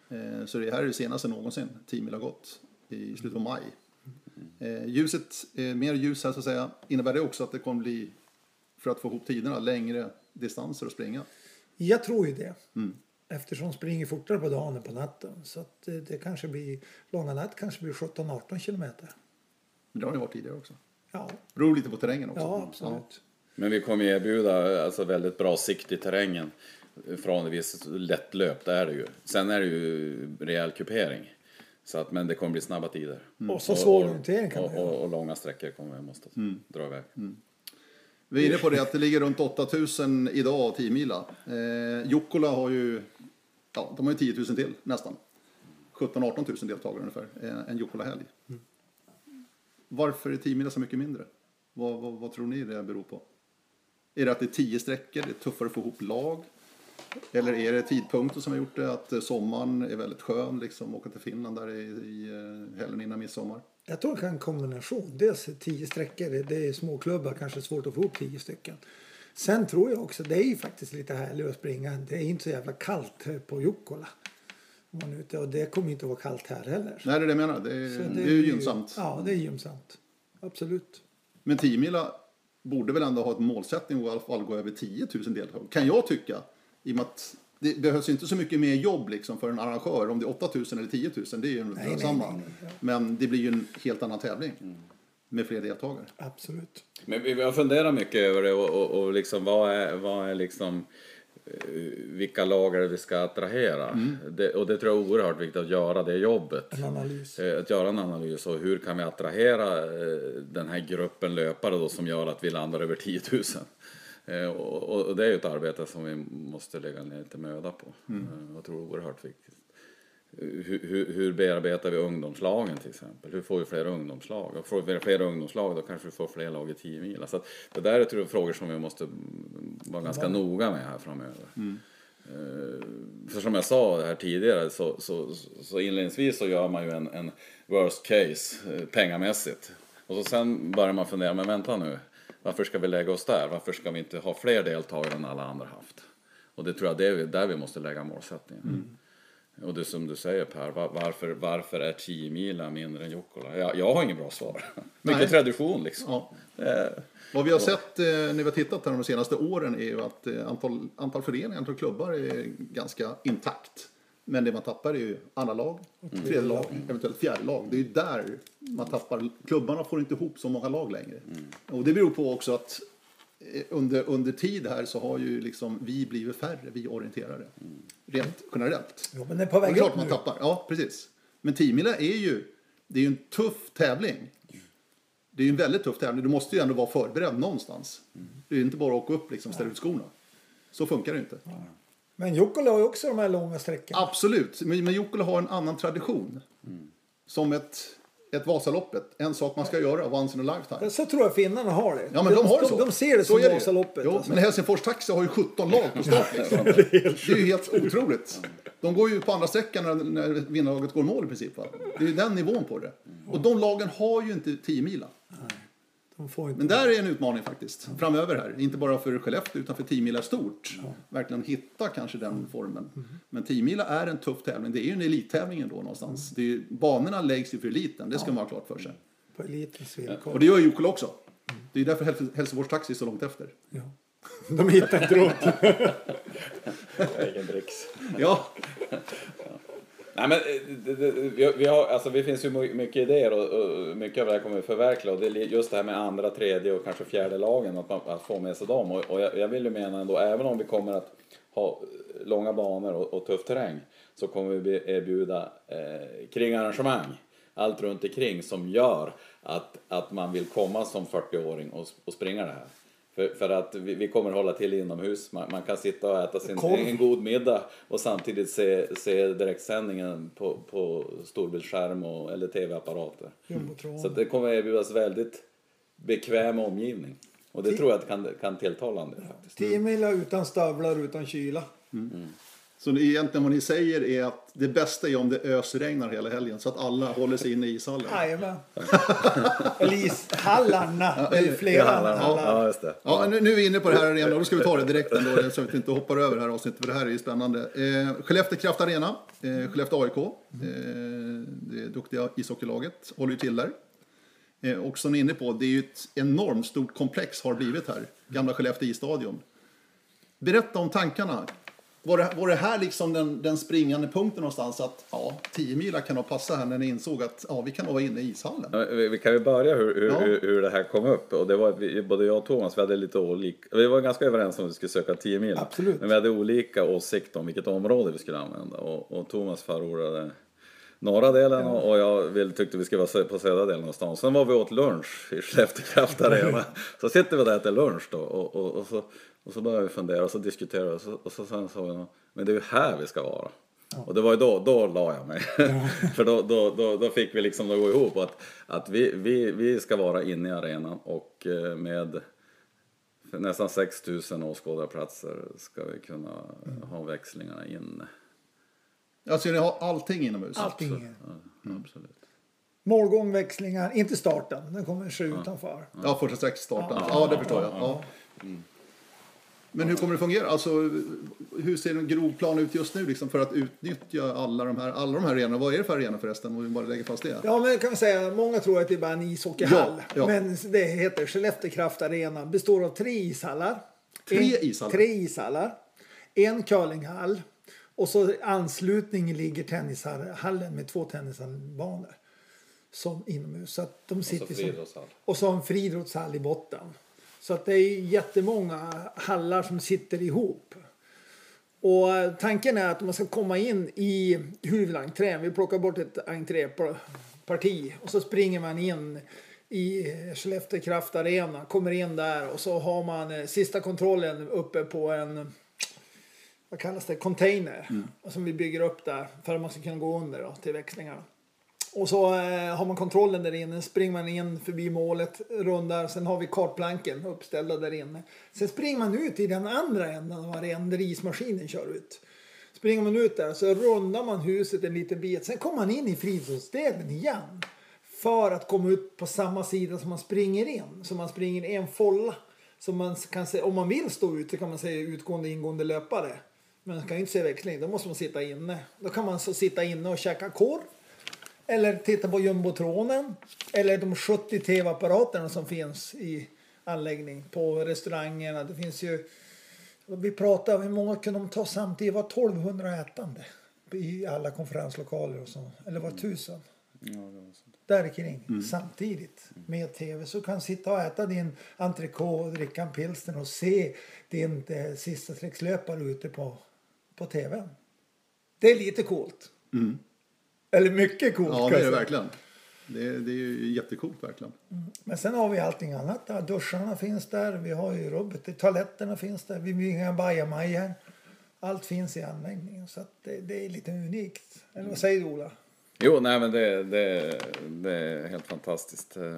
Eh, så det här är det senaste någonsin 10 mil har gått i slutet av maj. Eh, ljuset, eh, mer ljus här så att säga. Innebär det också att det kommer bli, för att få ihop tiderna, längre distanser att springa? Jag tror ju det. Eftersom de springer fortare på dagen än på natten. Så att det, det kanske blir, långa natt kanske blir 17-18 kilometer. Men det har det varit tidigare också. Ja, Beror lite på terrängen också. ja absolut. Men vi kommer erbjuda alltså, väldigt bra sikt i terrängen. Förhållandevis lätt löp, det är det ju. Sen är det ju rejäl kupering. Så att, men det kommer bli snabba tider. Och så svår orientering kan och, och, och, långa sträckor kommer vi måste dra iväg. Vi är inne på det att det ligger runt 8000 idag, 10 mila. Eh, Jukkola har ju, ja, de har ju 10 000 till nästan. 17-18 000 deltagare ungefär, eh, en Jukkola-helg. Mm. Varför är 10 mila så mycket mindre? Vad, vad, vad tror ni det beror på? Är det att det är 10 sträckor, det är tuffare att få ihop lag? Eller är det tidpunkten som har gjort det, att eh, sommaren är väldigt skön, liksom, åka till Finland där i, i eh, helgen innan midsommar? Jag tror det kan en kombination. Dels tio sträckor, det- det är småklubbar, kanske svårt att få ihop tio stycken. Sen tror jag också, det är ju faktiskt lite härligt att springa. Det är inte så jävla kallt på Jukkola. Och det kommer inte att vara kallt här heller. Nej, det är det jag menar. Det är, Så det är ju gynnsamt. Ja, det är gynnsamt. Absolut. Men 10 mila borde väl ändå ha ett målsättning att i alla fall gå över 10 000 deltagare. Kan jag tycka. I och att det behövs inte så mycket mer jobb liksom för en arrangör. Om det är 8 000 eller 10 000, det är ju nej, samma. nej, nej, Men det blir ju en helt annan tävling. Med fler deltagare. Absolut. Men vi har funderat mycket över det och, och, och liksom vad är, vad är liksom eh, vilka lag är det vi ska attrahera? Det, och det tror jag är oerhört viktigt att göra det jobbet. En analys. Eh, Att göra en analys och hur kan vi attrahera eh, den här gruppen löpare då som gör att vi landar över 10 000. Eh, Och, och, det är ju ett arbete som vi måste lägga ner lite möda på. Eh, Jag tror det är oerhört viktigt. Hur, hur, hur bearbetar vi ungdomslagen till exempel? Hur får vi fler ungdomslag? Och får vi fler ungdomslag då kanske vi får fler lag i 10 mil. Så det där är tror jag, frågor som vi måste vara ganska noga med här framöver. Eh, För som jag sa här tidigare så, så, så inledningsvis så gör man ju en, en worst case eh, pengamässigt. Och så sen börjar man fundera, men vänta nu. Varför ska vi lägga oss där? Varför ska vi inte ha fler deltagare än alla andra haft? Och det tror jag det är där vi måste lägga målsättningen. Och det som du säger Per, var- varför, varför är 10 mila mindre än Jukkola? Jag, jag har ingen bra svar. Mycket Nej. tradition liksom. Ja. Eh, Vad vi har sett eh, när vi har tittat här de senaste åren är ju att eh, antal, antal föreningar, antal klubbar är ganska intakt. Men det man tappar är ju andra lag, tredje lag, eventuellt fjärde lag. Det är ju där man tappar. Klubbarna får inte ihop så många lag längre. Och det beror på också att under, under tid här så har ju liksom vi blivit färre, vi orienterare. Rent generellt. Jo, men det är på väg klart man nu. tappar. Ja, precis. Men 10 är ju, det är ju en tuff tävling. Det är ju en väldigt tuff tävling. Du måste ju ändå vara förberedd någonstans. Det är ju inte bara att åka upp liksom ställa ut skorna. Så funkar det inte. Men Jukkola har ju också de här långa sträckorna. Absolut, men, men Jukkola har en annan tradition. Som ett, ett Vasaloppet. En sak man ska göra once in a lifetime. Så tror jag finnarna har det. Ja, men de har det så. De, de ser det Så som det. Vasaloppet. Jo, alltså. men Helsingfors Taxi har ju 17 lag på start. Liksom. det är ju helt otroligt. De går ju på andra sträckan när, när vinnarlaget går mål i princip. Va? Det är ju den nivån på det. Och de lagen har ju inte 10 mila. Men där är en utmaning faktiskt. Framöver här. Inte bara för Skellefteå utan för 10 mila stort. Verkligen hitta kanske den formen. Men 10 mila är en tuff tävling. Det är ju en elittävling ändå någonstans. Det är banorna läggs ju för eliten. Det ska man ha klart för sig. På elitens villkor. Och det gör ju Jukkola också. Det är därför Häls- Helsingfors Taxi är så långt efter. Ja. De hittar inte runt. egen dricks. Ja, Nej, men eh, det, det, vi, vi, har, alltså, det finns ju mycket idéer och, och mycket av det här kommer vi förverkliga. Och det är just det här med andra, tredje och kanske fjärde lagen, att, man, att få med sig dem. Och, och jag, jag vill ju mena ändå, även om vi kommer att ha långa banor och, och tuff terräng, så kommer vi erbjuda eh, kringarrangemang, allt runt omkring som gör att, att man vill komma som 40-åring och, och springa det här. För, för att vi, vi kommer hålla till inomhus. Man, man kan sitta och äta sin, Korv. en god middag och samtidigt se, se direktsändningen på, på storbildsskärm och, eller tv-apparater. Jumbotron. Så det kommer erbjudas väldigt bekväm omgivning. Och det tror jag att kan, kan tilltala en del faktiskt. 10 mila utan stövlar, utan kyla. Så det, egentligen vad ni säger är att det bästa är om det ösregnar hela helgen så att alla håller sig inne i ishallen. Jajamän. Eller ishallarna. Det är ju flera Ja, hallar. ja, just det. Ja, nu, nu är vi inne på det här och då ska vi ta det direkt ändå så att vi inte hoppar över det här avsnittet för det här är ju spännande. Eh, Skellefteå Kraft Arena, eh, Skellefteå AIK, eh, det duktiga ishockeylaget, håller ju till där. Eh, och som ni är inne på, det är ju ett enormt stort komplex har blivit här, gamla Skellefteå isstadion. Berätta om tankarna. Var det, var det här liksom den, den springande punkten någonstans att ja, 10 mila kan nog passa här när ni insåg att ja, vi kan nog vara inne i ishallen? Ja, Vi vi kan ju börja hur, hur, Ja. hur, hur det här kom upp. Och det var att vi, både jag och Thomas, vi hade lite olika, vi var ganska överens om att vi skulle söka 10 mil. Absolut. Men vi hade olika åsikt om vilket område vi skulle använda. Och, och Thomas förordade norra delen och och jag tyckte vi skulle vara på södra delen av stan. Sen var vi åt lunch i Skellefteå Kraft Arena. Så sitter vi där och äter lunch då och, och, och, så, och så började vi fundera och så diskuterade vi och så, och så sen sa vi men det är ju här vi ska vara. Och det var ju då, då la jag mig. För då, då, då, då fick vi liksom gå ihop att, att vi, vi, vi ska vara inne i arenan och eh, med nästan 6000 åskådarplatser ska vi kunna ha växlingarna inne. Alltså ni har allting inomhus? Allting. Ja, absolut. Målgång, växlingar, inte starten. Den kommer ske utanför. Ja, första sträckstarten. Ja. ja, det förstår jag. Ja. Men hur kommer det fungera? Alltså, hur ser en grov plan ut just nu liksom, för att utnyttja alla de här, alla de här arenorna? Vad är det för arenor förresten? Om vi bara lägger fast det. Ja, men kan vi säga, många tror att det är bara en ishockeyhall. Ja, ja. Men det heter Skellefteå Kraft Arena. Består av tre ishallar. Tre en, ishallar? Tre ishallar. En curlinghall. Och så anslutning ligger tennishallen med två tennisbanor. Som inomhus. Så att de sitter som, friidrottshall. och så en friidrottshall i botten. Så att det är jättemånga hallar som sitter ihop. Och tanken är att man ska komma in i huvudentrén. Vi plockar bort ett entréparti och så springer man in i Skellefteå Kraft Arena, kommer in där och så har man eh, sista kontrollen uppe på en vad kallas det, container mm. som vi bygger upp där för att man ska kunna gå under då, till växlingarna. Och så eh, har man kontrollen där inne, springer man in förbi målet, rundar, sen har vi kartplanken uppställda där inne. Sen springer man ut i den andra änden av arenan där ismaskinen kör ut. Springer man ut där så rundar man huset en liten bit, sen kommer man in i friidrottsdelen igen. För att komma ut på samma sida som man springer in, så man springer en folla. Så man kan se, om man vill stå ute kan man säga utgående ingående löpare. Men man kan ju inte se växling, då måste man sitta inne. Då kan man så sitta inne och käka korv eller titta på jumbotronen. Eller de 70 tv-apparaterna som finns i anläggning på restaurangerna. Det finns ju... Vi pratade, hur många kunde de ta samtidigt? Det var 1200 ätande i alla konferenslokaler och så. Eller var tusen? Ja, det var sånt. Där kring mm. samtidigt med tv. Så du kan sitta och äta din entrecote och dricka en pilsner och se din eh, sista sträckslöpare ute på, på tv. Det är lite coolt. Mm. Eller mycket coolt. Ja, det är det verkligen. Det är, det är ju jättecoolt verkligen. Mm. Men sen har vi allting annat där. Duscharna finns där. Vi har ju rubbet. Toaletterna finns där. Vi bygger inga bajamajor. Allt finns i anläggningen. Så det, det, är lite unikt. Eller vad säger du Ola? Jo, nej men det, det, det är helt fantastiskt. Eh,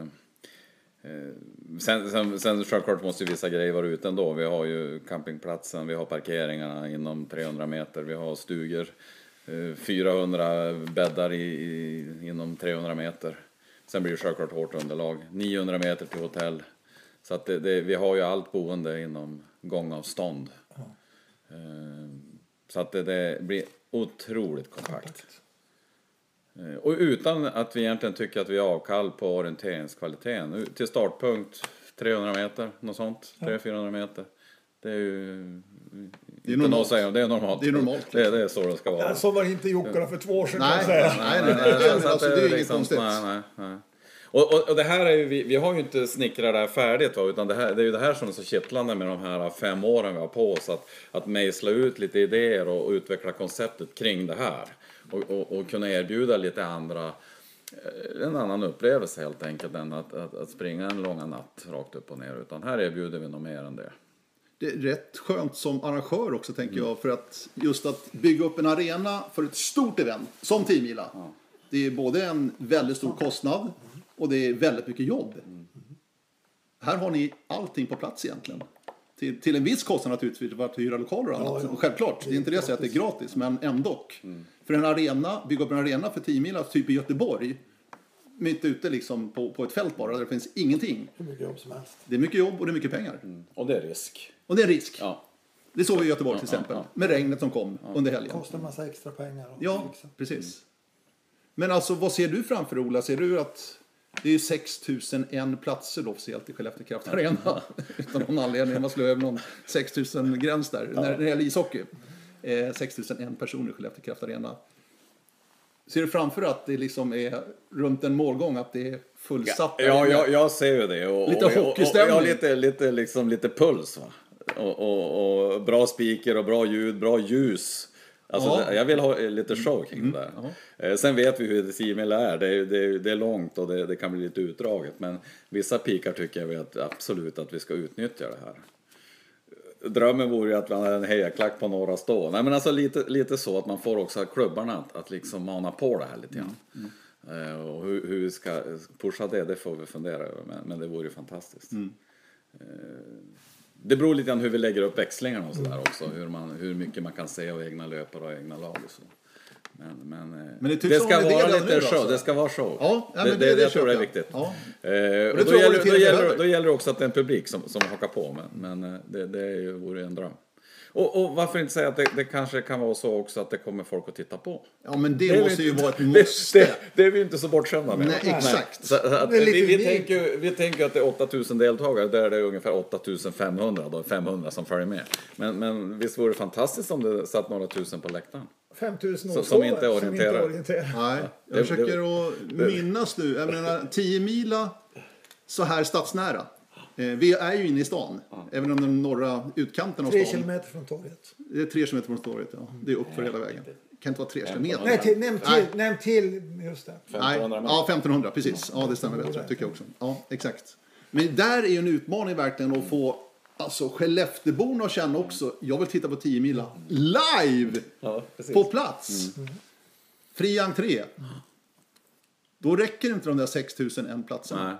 eh, sen, sen, sen självklart måste ju vissa grejer vara ute ändå. Vi har ju campingplatsen, vi har parkeringarna inom 300 meter, vi har stugor 400 eh, bäddar i, i, inom 300 meter. Sen blir det självklart hårt underlag. 900 meter till hotell. Så att det, det, vi har ju allt boende inom gångavstånd. Mm. Så att det, det, blir otroligt kompakt. Eh, och utan att vi egentligen tycker att vi har avkall på orienteringskvaliteten. Till startpunkt 300 meter, något sånt. 300-400 meter. Det är ju det är normalt. Säga, det är normalt. Det är normalt. Det, det är så det ska vara. Ja, så var det inte Jokkarna för två år sedan nej, kan jag säga. Nej, nej, nej. nej, nej. Alltså, det är inget liksom, konstigt. Nej, nej, nej. Och, och, och, det här är ju, vi, vi har ju inte snickrat det här färdigt va? utan det, här, det är ju det här som är så kittlande med de här fem åren vi har på oss. Att, att mejsla ut lite idéer och, och utveckla konceptet kring det här. Och, och, och kunna erbjuda lite andra eh, en annan upplevelse helt enkelt än att, att, att springa en långa natt rakt upp och ner. Utan här erbjuder vi nog mer än det det är rätt skönt som arrangör också tänker jag. För att just att bygga upp en arena för ett stort event som Tiomila. Ja. Det är både en väldigt stor kostnad och det är väldigt mycket jobb. Mm. Här har ni allting på plats egentligen. Till, till en viss kostnad naturligtvis för att hyra lokaler och annat. Ja, ja. Självklart, det är inte det jag säger att det är gratis, men ändå. Mm. För en arena, bygga upp en arena för Tiomila, typ i Göteborg, mitt ute liksom på, på ett fält bara där det finns ingenting. Hur mycket jobb som helst. Det är mycket jobb och det är mycket pengar. Mm. Och det är risk. Och det är en risk. Ja. Det såg vi i Göteborg till exempel. Ja, ja. Med regnet som kom under helgen. Kostar en massa extra pengar. Ja, fixa. precis. Mm. Men alltså vad ser du framför Ola? Ser du att det är 6001 platser officiellt i Skellefteå Kraft Arena. Utan någon anledning. Man slår över någon 6000 gräns där. När det gäller ishockey. Eh, 6001 personer i Skellefteå Kraft Arena. Ser du framför att det liksom är runt en målgång, att det är fullsatt? Ja, ja jag, jag ser ju det. Och, lite hockeystämning. Ja, lite, lite, liksom, lite puls. Va? Och, och, och bra speaker och bra ljud, bra ljus. Alltså, ja. Jag vill ha lite show kring mm. det där. Mm. Sen vet vi hur Simil är. Det är, det är, det är långt och det, det, kan bli lite utdraget. Men vissa pikar tycker jag att, absolut att vi ska utnyttja det här drömmen vore ju att vi hade en hejaklack på några stå. Nej men alltså lite, lite så att man får också klubbarna att, att liksom mana på det här lite grann. Mm. Mm. Uh, och hur, hur, vi ska pusha det, det får vi fundera över. Men, men det vore ju fantastiskt. Mm. Uh, det beror lite grann hur vi lägger upp växlingarna och sådär också. Hur, man, hur mycket man kan se av egna löpare och egna lag och så. Men, men, eh, Men det tycks det ska det det vara lite nu show. alltså. Det ska vara show. Ja, ja, det, det, det- det jag tror det är jag. viktigt. Ja. Eh, och det då, jag gäller, orientering då, gäller, behöver. då gäller det också att det är en publik som, som hakar på. Men, men eh, det, det är ju, vore en dröm. Och, och varför inte säga att det, det kanske kan vara så också att det kommer folk att titta på. Ja, men det, är måste ju inte- vara ett det, måste. det, det är vi inte så bortskämda med. Nej, exakt. Så att Det är lite vi, vi, tänker, vi tänker att det är 8000 deltagare, där är det ungefär 8500, då 500 som följer med. Men, men visst vore det fantastiskt om det satt några tusen på läktaren? 5000 Så- års som inte orienterar. Nej, jag Det- försöker att minnas nu. Jag menar, 10 mila så här stadsnära. Eh, vi är ju inne i stan, även om den norra utkanten av Tre stan. kilometer från torget. Det är tre kilometer från torget, ja. Det är uppför hela vägen. kan inte vara tre kilometer. Nej, till, nämn, Nej. till, nämn till, just det. Nej, 1500 meter. ja 1500 precis. Ja det stämmer väl tycker jag också. Ja exakt. Men där är ju en utmaning verkligen att få alltså Skellefteåborna känna också, jag vill titta på 10 mila live Ja, på plats. Fri entré. Då räcker inte de där 6001 platserna. Nej.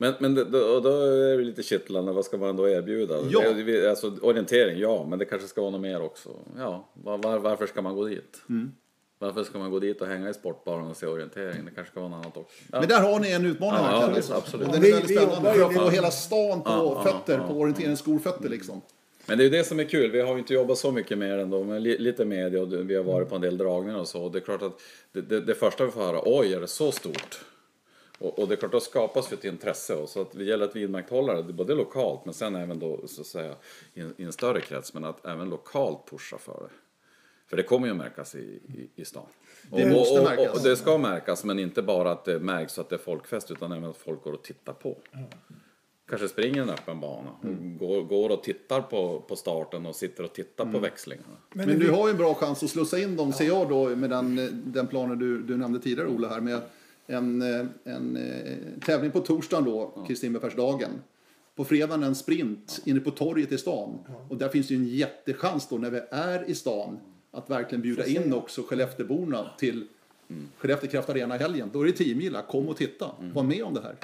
Men, men då, då är det lite kittlande, vad ska man då erbjuda? Ja. Alltså, orientering, ja, men det kanske ska vara något mer också. Ja, var, varför ska man gå dit? Mm. Varför ska man gå dit och hänga i sportbaren och se orientering? Det kanske ska vara något annat också. Ja. Men där har ni en utmaning Ja, ja, verkligen, absolut. Och den är Vi- väldigt vi spännande jobbar för ju- att få hela stan på fötter, ja. på orienteringsskolfötter liksom. Men det är ju det som är kul. Vi har ju inte jobbat så mycket mer ändå, men li, lite media och vi har varit på en del dragningar och så. Och det är klart att det, det, det första vi får höra, oj, är det så stort? Och, och det är klart, då skapas ju ett intresse. Och så att det gäller att vidmakthålla det, både lokalt men sen även då så att säga i en, i en större krets. Men att även lokalt pusha för det. För det kommer ju att märkas i, i, i stan. Det och, måste och, märkas. Och, och det ska märkas, men inte bara att det märks så att det är folkfest utan även att folk går och tittar på. Kanske springer en öppen bana, Mm. går, går och tittar på, på starten och sitter och tittar Mm. på växlingarna. Men, du har ju en bra chans att slussa in dem, ser jag då, med den, den planen du, du nämnde tidigare, Ola, här med en, en eh, tävling på torsdagen då, Kristinbergsdagen. På fredagen en sprint inne på torget i stan. Och där finns ju en jättechans då när vi är i stan att verkligen bjuda in också Skellefteåborna till Skellefteå Kraft Arena helgen. Då är det 10 mila, kom och titta, var med om det här.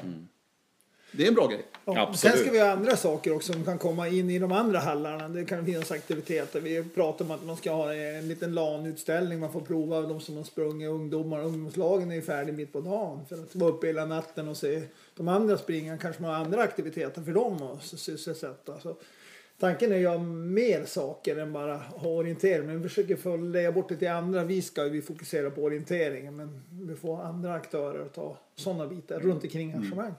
Det är en bra grej. Ja, sen ska vi ha andra saker också som kan komma in i de andra hallarna. Det kan finnas aktiviteter. Vi pratar om att man ska ha en liten LAN-utställning. Man får prova de som har sprungit. Ungdomar, ungdomslagen är ju färdig mitt på dagen. För att vara uppe hela natten och se de andra springa. Kanske man har andra aktiviteter för dem att sysselsätta. Så tanken är att ha mer saker än bara ha orientering. Men vi försöker få lägga bort det till andra. Vi ska vi fokusera på orienteringen. Men vi får andra aktörer att ta sådana bitar runt omkring arrangemang.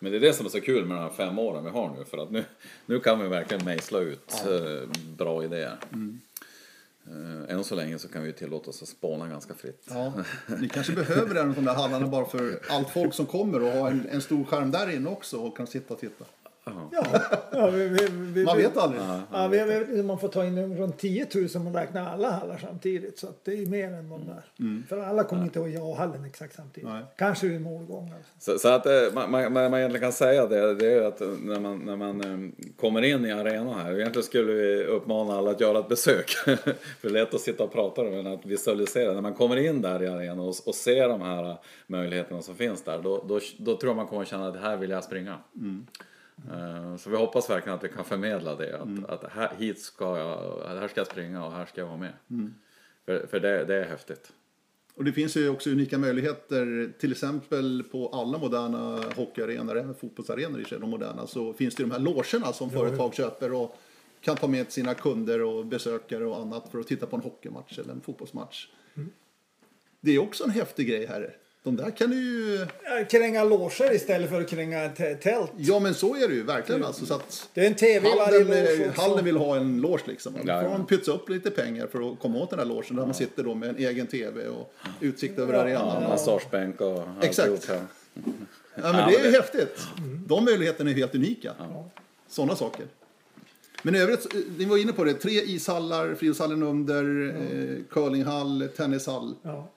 Men det är det som är så kul med de här fem åren vi har nu. För att nu, nu kan vi verkligen mejsla ut eh, bra idéer. Eh, än så länge så kan vi tillåta oss att spåna ganska fritt. Ja, ni kanske behöver en av de där hallarna bara för allt folk som kommer och ha en, en stor skärm där inne också och kan sitta och titta. Ja, ja vi, vi, vi, Man vet aldrig. Ja, vi, man får ta in runt 10 000 om man räknar alla hallar samtidigt. Så att det är mer än de där. För alla kommer inte att ha hallen exakt samtidigt. Nej. Kanske vid målgång. Alltså. Så, så att eh, man, man, man egentligen kan säga det, det är att när man, när man eh, kommer in i arenan här, egentligen skulle vi uppmana alla att göra ett besök. För det är lätt att sitta och prata men att visualisera. När man kommer in där i arenan och, och ser de här möjligheterna som finns där, då, då, då tror jag man kommer känna att här vill jag springa. Eh, Så vi hoppas verkligen att vi kan förmedla det. Att, att här, hit ska jag, här ska jag springa och här ska jag vara med. För, för det, det är häftigt. Och det finns ju också unika möjligheter, till exempel på alla moderna hockeyarenor, även fotbollsarenor i sig, de moderna, så finns det de här logerna som företag köper och kan ta med sina kunder och besökare och annat för att titta på en hockeymatch eller en fotbollsmatch. Det är också en häftig grej här. De där kan du ju... Ja, Kränga loger istället för att kränga tält. Ja men så är det ju verkligen alltså. Så att Det är en tv i varje Hallen, loge eh. Hallen vill ha en loge liksom. Då Ja, får ja. man pytsa upp lite pengar för att komma åt den här logen där man sitter då med en egen tv och utsikt över Ja, arenan. Ja, massagebänk och Exakt. alltihop här. Ja, men det är ju häftigt. De möjligheterna är helt unika. Sådana saker. Men i övrigt, eh, ni var inne på det, tre ishallar, friidrottshallen under, eh, curlinghall, tennishall. Ja.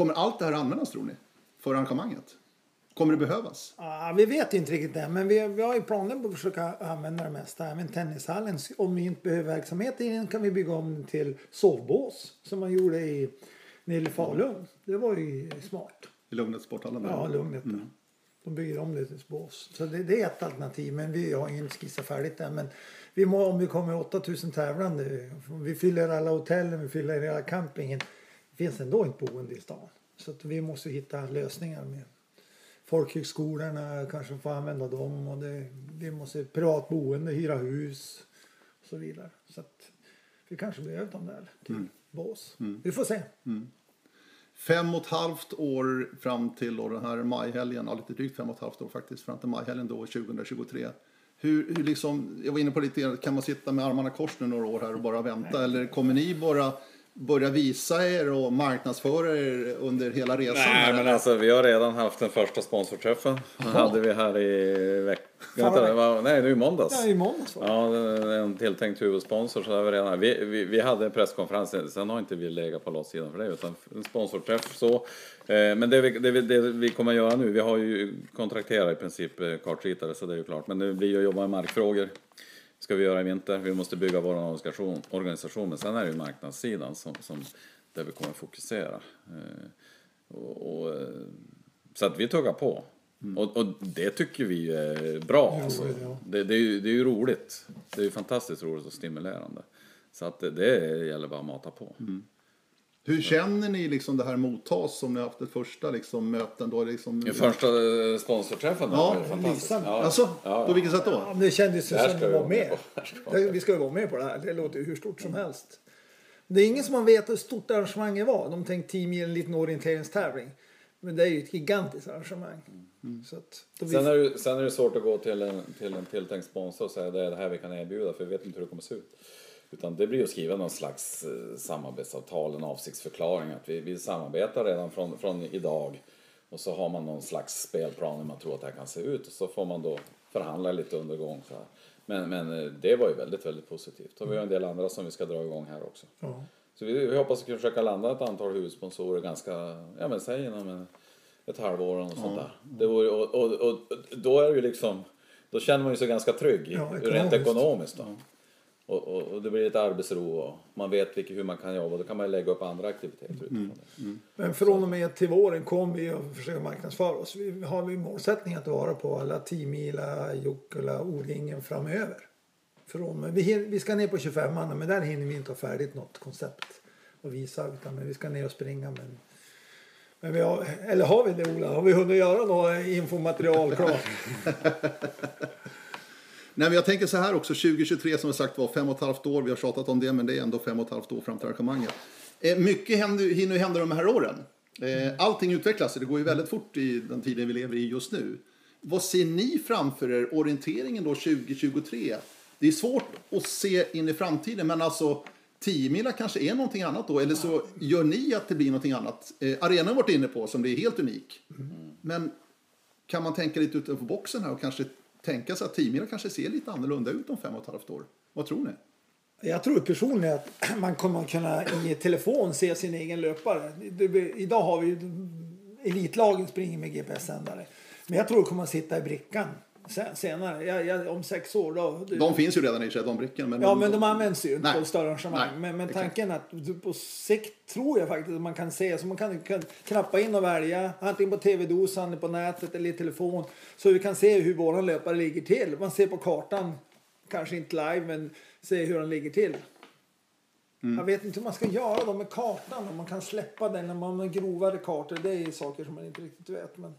Kommer allt det här användas tror ni? För arrangemanget? Kommer det behövas? Ja, vi vet inte riktigt det, men vi, vi har ju planer på att försöka använda det mesta. Även tennishallen, om vi inte behöver verksamhet i den kan vi bygga om till sovbås som man gjorde i nere i Falun. Det var ju smart. I Lugnet sporthallen? Ja, lugnet. där. De bygger om det till bås. Så det, det är ett alternativ, men vi har ingen skissa färdigt än. Men vi må, om vi kommer 8000 tävlande, vi fyller alla hotellen, vi fyller hela campingen. Finns ändå inte boende i stan. Så vi måste hitta lösningar med folkhögskolorna, kanske få använda dem och det, vi måste privat boende, hyra hus och så vidare. Så vi kanske behöver dem där till Bås. Vi får se. Fem och ett halvt år fram till då den här majhelgen, ja, lite drygt fem och ett halvt år faktiskt, fram till majhelgen då 2023. Hur, hur liksom, jag var inne på lite, kan man sitta med armarna kors nu några år här och bara vänta? Eller kommer ni bara börja visa er och marknadsföra er under hela resan? Nej, här, men eller? alltså vi har redan haft den första sponsorträffen. Den hade vi här i veckan. Nej, nu i måndags. Ja, i måndags var det. Ja, en tilltänkt huvudsponsor. Så där vi, redan, vi, vi, vi hade en presskonferens, sen har inte vi legat på lottsidan för det, utan en sponsorträff så. Eh, Men det vi, det, vi, det vi kommer att göra nu, vi har ju kontrakterat i princip eh, kartritare så det är ju klart. Men det blir ju att jobba med markfrågor. Ska vi göra i vinter. Vi måste bygga vår organisation, organisation. men sen är det ju marknadssidan som, som där vi kommer fokusera. Eh, och, och, eh, så att vi tuggar på. Och, och det tycker vi är bra. Alltså. roligt, ja. Det, det, är ju, det är ju roligt. Det är ju fantastiskt roligt och stimulerande. Så att det, det gäller bara att mata på. Hur känner ni liksom det här mottas som ni har haft ett första liksom, möten? Då, liksom, Den första eh, sponsorträffen Ja, var ju fantastisk. Lisa. Ja, Alltså, ja, på vilket sätt då? Ja, det kändes ju Det som att vi vara med med. Det vi Det- ska ju vara med på det här. Det låter ju hur stort som helst. Det är ingen som har vetat hur stort arrangemanget var. De tänkte 10 mil, en liten orienteringstävling. Men det är ju ett gigantiskt arrangemang. Så att, vi, Sen är, det, sen är det svårt att gå till en, till en tilltänkt sponsor och säga det är det här vi kan erbjuda för vi vet inte hur det kommer se ut. Utan det blir att skriva någon slags eh, samarbetsavtal, en avsiktsförklaring att vi, vi samarbetar redan från, från idag. Och så har man någon slags spelplan hur man tror att det här kan se ut och så får man då förhandla lite under gång. Så här. Men, men eh, det var ju väldigt, väldigt positivt. Och vi har en del andra som vi ska dra igång här också. ja. Så vi, vi hoppas att kunna försöka landa ett antal huvudsponsorer ganska, ja men säg inom en, ett halvår och sånt där. Det vore, och, och, och då är det ju liksom, då känner man ju sig ganska trygg Ja, rent ekonomiskt. ekonomiskt då. Och, och, och det blir lite arbetsro och man vet vilka, hur man kan jobba. Då kan man lägga upp andra aktiviteter utifrån det. Men från och med till våren kommer vi att försöka marknadsföra oss. Vi har vi målsättning att vara på alla Timila, Jokula, O-ringen framöver. Från, vi, hin- vi ska ner på 25 man men där hinner vi inte ha färdigt något koncept att visa. Utan men vi ska ner och springa. Men, men vi har, eller har vi det Ola? Har vi hunnit göra något infomaterial klart? Nej, men jag tänker så här också, 2023 som sagt var fem och ett halvt år, vi har tjatat om det, men det är ändå fem och ett halvt år fram till arrangemanget. Eh, mycket händer, hinner hända de här åren. Eh, allting utvecklas, det går ju väldigt fort i den tiden vi lever i just nu. Vad ser ni framför er, orienteringen då 2023? Det är svårt att se in i framtiden, men alltså 10 mila kanske är någonting annat då, eller så gör ni att det blir någonting annat. Eh, arenan har varit inne på, som det är helt unik. Men kan man tänka lite utanför boxen här och kanske tänka sig att Timira kanske ser lite annorlunda ut om fem och ett halvt år? Vad tror ni? Jag tror personligen att man kommer att kunna i telefon se sin egen löpare. Idag har vi ju elitlagen springer med GPS-sändare. Men jag tror det kommer att sitta i brickan sen, senare. Jag, jag, om sex år då. De finns ju redan i Chedon-brickan. Men Ja, men de används ju inte på större arrangemang. Nej, Men, men tanken att du- på sikt tror jag faktiskt att man kan se, så man kan, kan knappa in och välja antingen på tv-dosan, på nätet eller i telefon. Så vi kan se hur våran löpare ligger till. Man ser på kartan, kanske inte live, men se hur den ligger till. Mm. Jag vet inte hur man ska göra då med kartan, om man kan släppa den när man har grovare kartor. Det är saker som man inte riktigt vet. Men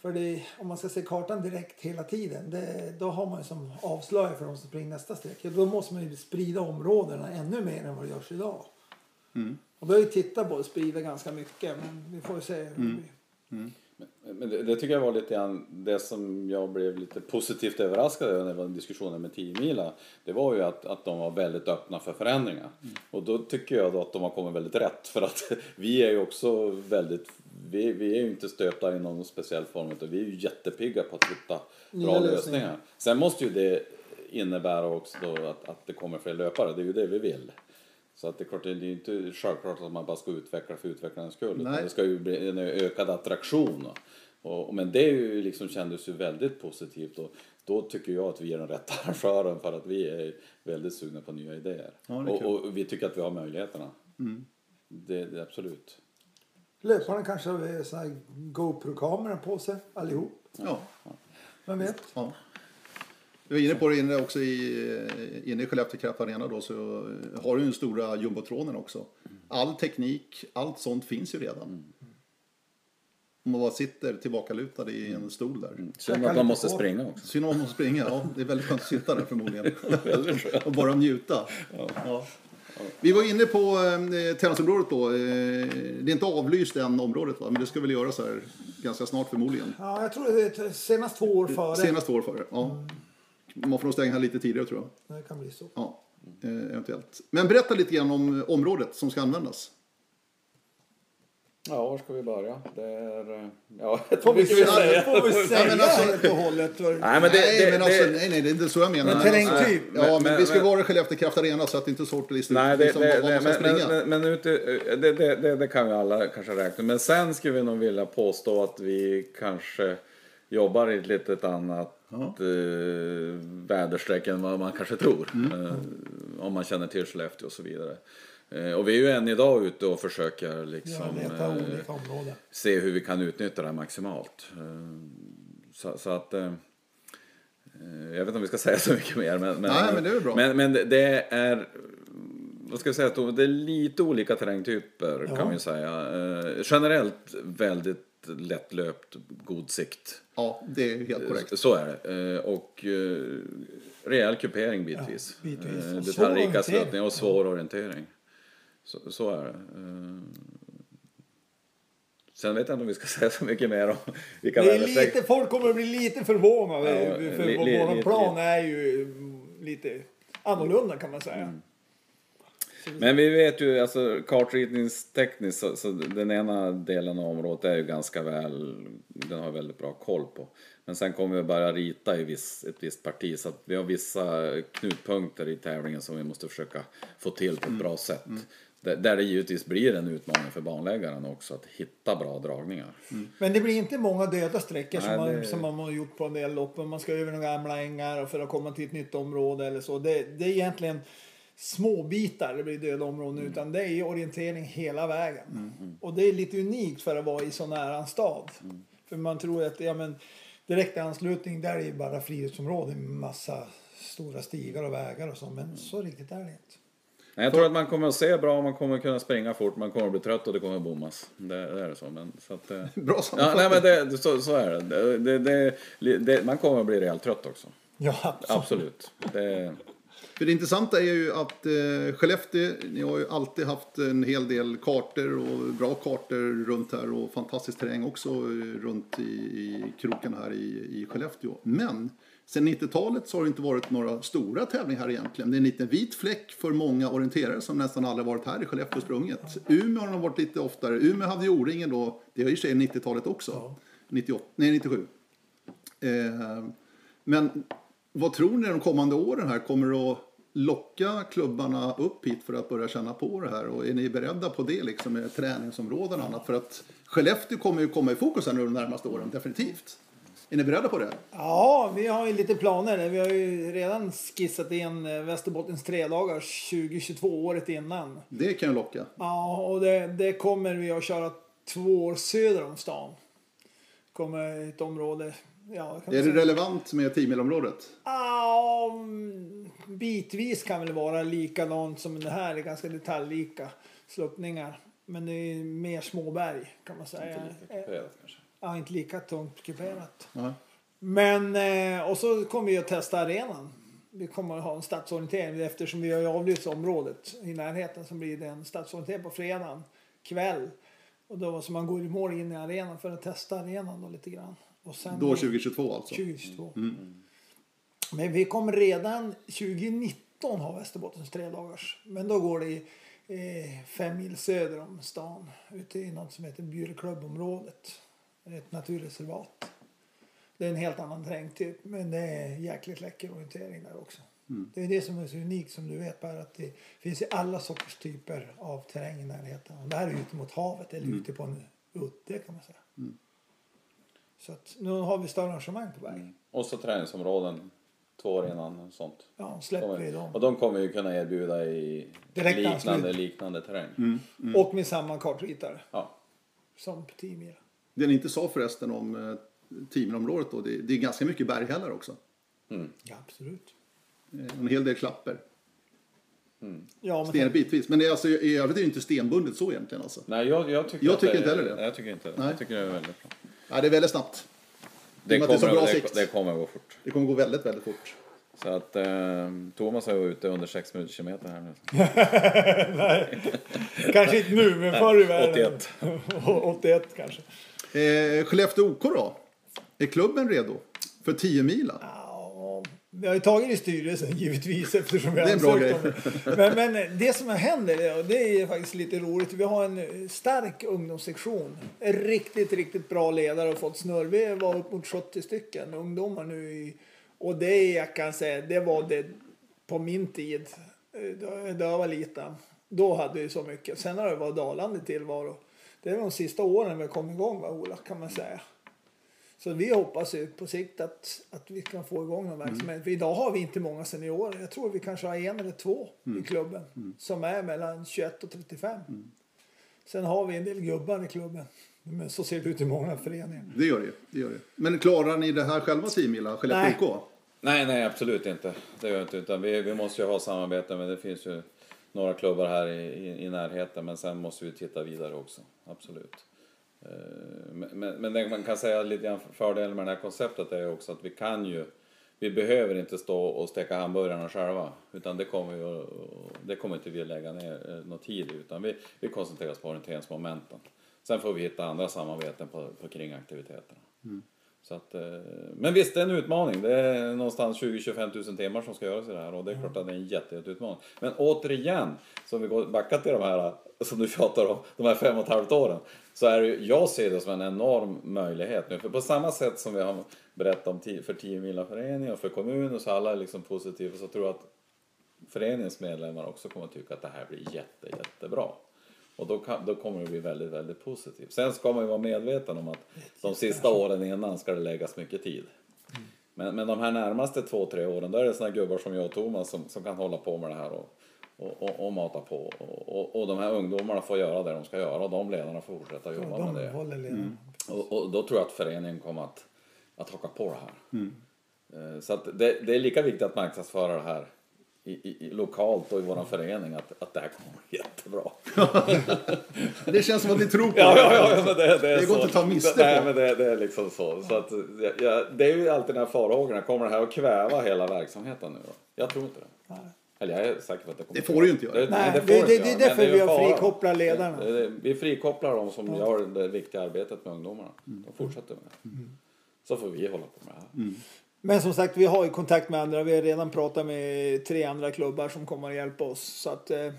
för det, om man ska se kartan direkt hela tiden, det, då har man ju som avslöjar för de som springer nästa steg. Då måste man ju sprida områdena ännu mer än vad det görs idag. Och vi har ju tittat på att sprida ganska mycket, men vi får ju se det blir. Men det, det tycker jag var lite grann det som jag blev lite positivt överraskad över när det var diskussioner med 10 mila. Det var ju att, att de var väldigt öppna för förändringar. Och då tycker jag då att de har kommit väldigt rätt. För att vi är ju också väldigt, vi, vi är ju inte stöpta i någon speciell form utan vi är ju jättepigga på att hitta Nya bra lösningar. lösningar. Sen måste ju det innebära också då att, att det kommer fler löpare. Det är ju det vi vill. Så att det är klart, det är inte självklart att man bara ska utveckla för utvecklandets skull. Utan det ska ju bli en ökad attraktion. Och, men det är ju liksom kändes ju väldigt positivt och då tycker jag att vi är den rätta arrangören för att vi är väldigt sugna på nya idéer. Ja, och. Mm. och vi tycker att vi har möjligheterna. Det, det absolut. Löparna kanske har sån här GoPro-kamera på sig allihop. Ja. Vem vet? ja. Du var inne på det inne också i, eh, inne i Skellefteå Kraft Arena då så har du den stora jumbotronen också. All teknik, allt sånt finns ju redan. Om man bara sitter tillbakalutad i en stol där. Synd att man måste springa också. Synd om man måste springa, ja. Det är väldigt skönt att sitta där förmodligen. Och bara njuta. Ja. Vi var inne på eh, tennisområdet då. Eh, det är inte avlyst än området va? Men det ska väl göras här ganska snart förmodligen. Ja, jag tror det är senast två år före. Senast två år före. Ja. Man får nog stänga här lite tidigare tror jag. Det kan bli så. Ja, eh, eventuellt. Men berätta lite grann om området som ska användas. Ja, var ska vi börja? Det är... eh, Ja, Får vi, vill säga, får vi säga men alltså- helt och hållet? Nej, men det, nej, det, men det, alltså, nej, nej, det är inte så jag menar. Men Men alltså, terrängtyp. Ja, men, Men- vi ska men- vara i Skellefteå Kraft Arena så att det inte är svårt att lista ut Nej, det, liksom, det, var man det, ska men, springa. men, men ute, det, det, det, det kan vi alla kanske räkna Men sen skulle vi nog vilja påstå att vi kanske jobbar i ett litet annat eh, väderstreck än vad man kanske tror. Mm. Eh, om man känner till Skellefteå och så vidare. Eh, och vi är ju än idag ute och försöker Ja, liksom, leta eh, se hur vi kan utnyttja det här maximalt. Eh, Så, så att... Jag vet inte om vi ska säga så mycket mer. Men, men, Nej, men det är. Men, men det- är... Vad ska jag säga? Det är lite olika terrängtyper Ja. kan vi säga. Generellt väldigt lättlöpt, god sikt. Ja, det är helt korrekt. Så är det. Och rejäl kupering bitvis. Ja, bitvis. Detaljrika slutningar och svår orientering. Så, så är det. Eh, Sen vet jag inte om vi ska säga så mycket mer om vilka Det är lite, folk kommer att bli lite förvånade. Ja, för li- vår li- våran li- plan är ju lite annorlunda kan man säga. Mm. Men vi vet ju, alltså kartritningstekniskt, så, så den ena delen av området är ju ganska väl, den har väldigt bra koll på. Men sen kommer vi börja rita i viss, ett visst parti, så att vi har vissa knutpunkter i tävlingen som vi måste försöka få till på ett bra sätt. Där, där det givetvis blir en utmaning för banläggaren också att hitta bra dragningar. Men det blir inte många döda sträckor som, Nej, man, det- som man har gjort på en del lopp. Man ska över några gamla ängar och för att komma till ett nytt område eller så. Det, det är egentligen små bitar det blir döda områden Mm. utan det är orientering hela vägen. Och det är lite unikt för att vara i så nära en stad. Mm. För man tror att ja, men, direkt anslutning där är det bara friluftsområde med massa stora stigar och vägar och så. Men Mm. så riktigt är det inte. Nej, Jag tror att man kommer att se bra, man kommer att kunna springa fort, man kommer att bli trött och det kommer att bommas. Det, det är så. Men, så att, eh, Bra Ja, sammanfattning. nej, men det, så, så är det. Det, det. Man kommer att bli rejält trött också. Ja, absolut. Absolut. Det, För det intressanta är ju att eh, Skellefteå, ni har ju alltid haft en hel del kartor och bra kartor runt här och fantastisk terräng också runt i, i kroken här i, i Skellefteå. Men sen 90-talet så har det inte varit några stora tävlingar här egentligen. Det är en liten vit fläck för många orienterare som nästan aldrig varit här i Skellefteå sprunget. Umeå har de varit lite oftare. Umeå hade ju O-ringen då, det var i sig 90-talet också. 98, nej 97. Eh, men vad tror ni de kommande åren här kommer att locka klubbarna upp hit för att börja känna på det här? Och är ni beredda på det liksom med träningsområden och annat? För att Skellefteå kommer ju komma i fokus här nu de närmaste åren, definitivt. Är ni beredda på det? Ja, vi har ju lite planer. Vi har ju redan skissat in eh, Västerbottens tredagars 2022 året innan. Det kan ju locka. Ja, och det, det kommer vi att köra två år söder om stan. Kommer ett område. Ja, kan Är det säga. relevant med 10-milområdet? Ja, mm, bitvis kan väl vara likadant som det här. Det är ganska detaljlika sluttningar. Men det är mer småberg kan man säga. Ja, inte lika tungt kuperat. Ja. Men, eh, och så kommer vi att testa arenan. Vi kommer att ha en stadsorientering eftersom vi har avlyst området i närheten så blir det en stadsorientering på fredagen kväll. Och då så man går i mål in i arenan för att testa arenan då lite grann. Och sen Då 2022 alltså? 2022. Men vi kommer redan 2019 ha Västerbottens tredagars. Men då går det eh, fem mil söder om stan. Ute i något som heter Bjurklubbområdet. Ett naturreservat. Det är en helt annan terrängtyp. Men det är jäkligt läcker orientering där också. Det är det som är så unikt som du vet Per. Att det finns i alla sorters typer av terräng i närheten. Och det här är ute mot havet eller ute på en udde kan man säga. Så att nu har vi större arrangemang på väg. och så träningsområden två år innan och sånt. Ja, släpper vi dem. Och de kommer vi kunna erbjuda i Direkt liknande, liknande terräng. Mm. Och med samma kartritare Ja. som på 10 mil. Det ni inte sa förresten om eh, 10-milområdet då, det, det är ganska mycket berghällar också. Ja, absolut. Eh, En hel del klapper. Ja, men Sten bitvis. Men det är alltså, i övrigt är det inte stenbundet så egentligen alltså. Nej, jag, jag tycker, Jag tycker det, inte heller det. Nej, jag tycker inte det. Nej. Jag tycker det är väldigt bra. Ja, det är väldigt snabbt. Det kommer, så bra det, sikt. det kommer gå fort. Det kommer gå väldigt, väldigt fort. Så att eh, Thomas är ju ute under 6 minuter kilometer här nu. Kanske inte nu, men förr i världen. 81. 81 kanske. Eh, Skellefteå OK då? Är klubben redo för 10 mila? Ja, vi har ju tagit i styrelsen givetvis eftersom vi har ansökt om det. Men, men det som händer, och det är faktiskt lite roligt, vi har en stark ungdomssektion. En riktigt, riktigt bra ledare och fått snurr. Vi var upp mot 70 stycken ungdomar nu. I, och det jag kan säga, det var det på min tid. eh, Då, då jag var liten. Då hade vi så mycket. Sen har det varit dalande tillvaro. Det är de sista åren vi har kommit igång, va, Ola, kan man säga. Så vi hoppas ju på sikt att, att vi kan få igång någon verksamhet. För idag har vi inte många seniorer. Jag tror vi kanske har en eller två i klubben som är mellan 21 och 35. Sen har vi en del gubbar i klubben. Men så ser det ut i många föreningar. Det gör det, det gör det. Men klarar ni det här själva 10 mila? Skellefteå OK? Nej, nej, absolut inte. Det gör jag inte. Utan vi, vi måste ju ha samarbete, men det finns ju några klubbar här i, i, i närheten. Men sen måste vi titta vidare också. Absolut. Eh, men, men, men det man kan säga lite grann fördelen med det här konceptet är ju också att vi kan ju vi behöver inte stå och steka hamburgarna själva. Utan det kommer, ju, det kommer inte vi att lägga ner eh, någon tid. Utan vi, vi koncentrerar oss på orienteringsmomenten. Sen får vi hitta andra samarbeten på, på kringaktiviteterna. Mm. Så att, eh, men visst, det är en utmaning. Det är någonstans 20-25 000 timmar som ska göras i det här och det är klart att det är en jätte, jätteutmaning. Men återigen, som vi går backa till de här som du tjatar om, de här fem och ett halvt åren. Så är det, ju- jag ser det som en enorm möjlighet nu. För på samma sätt som vi har berättat om för 10 milaföreningen och för kommunen så alla är liksom positiva så tror jag att föreningens medlemmar också kommer att tycka att det här blir jätte, jättebra. Och då, kan, då kommer det bli väldigt, väldigt positivt. Sen ska man ju vara medveten om att de sista åren innan ska det läggas mycket tid. Men, men de här närmaste två, tre åren, då är det såna gubbar som jag och Thomas som, som kan hålla på med det här och, och, och, och mata på. Och, och, och de här ungdomarna får göra det de ska göra och de ledarna får fortsätta jobba De med det. håller ledaren. Och, och då tror jag att föreningen kommer att, att haka på det här. Eh, Så att det, det är lika viktigt att marknadsföra det här i, i, lokalt och i vår förening att, att det här kommer att bli jättebra. Det känns som att ni tror på Ja, det. ja, ja, men det, det, är Det går inte att ta miste Nej, på. men det, det är liksom så. så att, ja, ja, det är ju alltid den här farhågorna. Kommer det här att kväva hela verksamheten nu då? Jag tror inte det. Eller jag är säker på att det kommer Det får det ju inte göra. Det, Nej, det, det- det- det är därför vi har fara. frikopplat ledarna. Vi frikopplar de som gör det viktiga arbetet med ungdomarna. Mm. De fortsätter med det. Så får vi hålla på med det här. Men som sagt, vi har ju kontakt med andra. Vi har redan pratat med tre andra klubbar som kommer att hjälpa oss. Så att eh,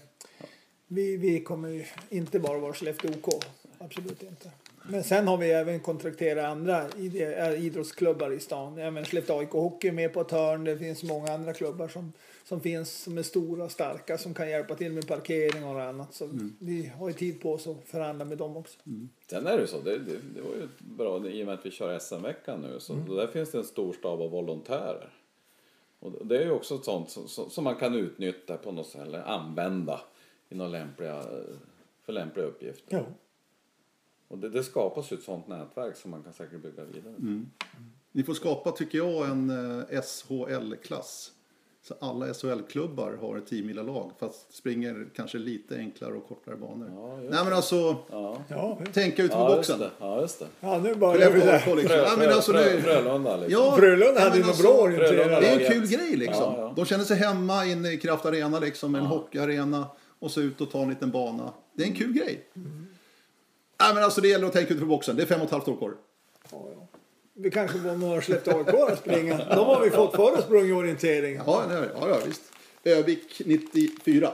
vi, vi kommer ju inte bara vara Skellefteå OK. Absolut inte. Men sen har vi även kontrakterat andra äh, idrottsklubbar i stan. Även Skellefteå AIK Hockey med på ett hörn. Det finns många andra klubbar som, som finns som är stora och starka som kan hjälpa till med parkering och annat. Så vi har ju tid på oss att förhandla med dem också. Sen är det ju så, det, det, det var ju bra i och med att vi kör SM-veckan nu. Så där finns det en stor stab av volontärer. Och det är ju också ett sånt som, som, man kan utnyttja på något sätt, eller använda i några lämpliga, för lämpliga uppgifter. Ja. Och det, det skapas ju ett sånt nätverk som man kan säkert bygga vidare på. Ni får skapa, tycker jag, en eh, SHL-klass. Så alla SHL-klubbar har ett 10 lag fast springer kanske lite enklare och kortare banor. Ja, just Nej men alltså, Ja, Ja, tänka utanför ja just boxen. det. Ja, just det. ja nu börjar vi där. Skellefteå AIK, liksom. Frö, men alltså, Frö, nu- Frölunda liksom. Ja, Frölunda hade ju något alltså, bra orientering. Det är en Ja, kul ja. grej liksom. Ja, ja. De känner sig hemma inne i Kraft Arena liksom, en hockeyarena och så ut och ta en liten bana. Det är en kul grej. Nej men alltså det gäller att tänka utanför boxen. Det är fem och ett halvt år kvar. Ja, ja. Vi kanske var några Skellefteå AIK att springa. De har vi fått förr och sprungit orientering. Ja, det- ja, ja visst. Övik 94.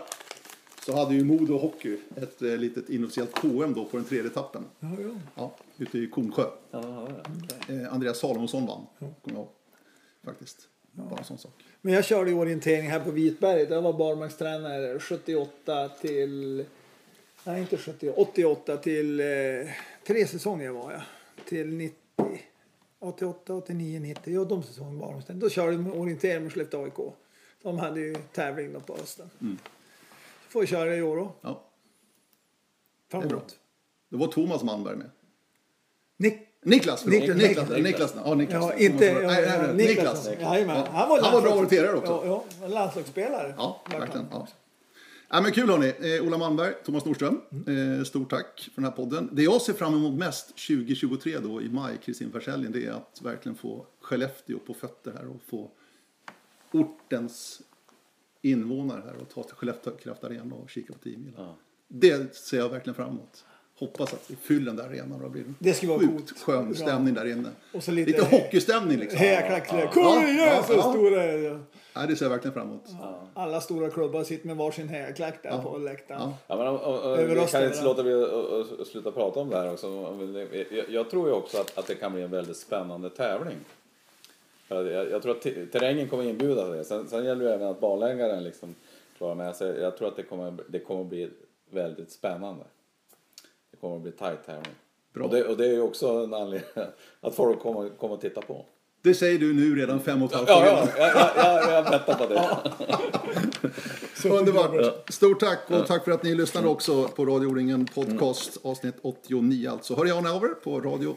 Så hade ju Modo Hockey ett eh, litet inofficiellt KM då på den tredje etappen. Ja, ja. Ja, ute i Kornsjö. Ja, ja, ja. Eh, Andreas Salomonsson vann, kommer jag ihåg. Faktiskt. Bara en sån sak. Men jag körde orientering här på Vitberget. Jag var barmarkstränare 78 till... Nej, inte 78. 88 till... Eh, tre säsonger var jag. Till 90. 88, 89, 90. Ja, de säsongerna var barmarkstränare. Då körde jag orientering med Skellefteå AIK. De hade ju tävling då på hösten. Får vi köra i år då. Ja, det bra. Framåt. Då var Thomas Malmberg med. Nick Niklas, förlåt. Niklas, Niklas, Niklas. Niklas. Ja, Niklas. Ja, inte... Nej, nej, nej, ja, Niklas. Jajamän. Han var bra landslags- orienterare också. Ja, ja, landslagsspelare. Ja, verkligen. han. Ja. Ja, men kul hörni. Eh, Ola Malmberg, Thomas Nordström. Eh, stort tack för den här podden. Det jag ser fram emot mest 2023 då i maj, Kristin Färsäljen, det är att verkligen få Skellefteå på fötter här och få ortens invånare här och ta till Skellefteå Kraft Arena och kika på 10 mil. Det ser jag verkligen fram emot. Hoppas att vi fyller den där arenan och det blir en Det skulle vara sjukt coolt. skön Ja. stämning där inne. Och så lite- lite hockeystämning liksom. Hejaklack. Kom Ja, igen ja, så ja. stora är det. Ja, det ser jag verkligen fram emot. Alla stora klubbar sitter med varsin hejaklack där på läktaren. Ja. Ja, men, och, och, vi kan inte låta bli att- sluta prata om det här också. Jag, jag tror ju också att, att det kan bli en väldigt spännande tävling. Jag, jag tror att te- terrängen kommer inbjuda till det. Sen, sen gäller det även att banläggaren liksom klarar med sig. Jag tror att det kommer, det kommer bli väldigt spännande. Kommer bli tajt tävling. Bra. Och det, och det är ju också en anledning att folk kommer, kommer att titta på. Det säger du nu redan fem och ett halvt Ja, år ja jag, jag, jag, jag bettar på det. Underbart. Stort tack och tack för att ni lyssnade också på Radio O-ringen podcast avsnitt 89 alltså. Hör gärna av er på radio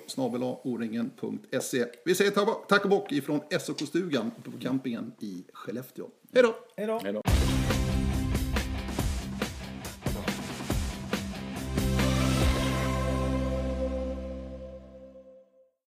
oringen.se. Vi säger tack tack och bock ifrån SOK-stugan uppe på campingen i Skellefteå. Hej då! Hej då. Hej då.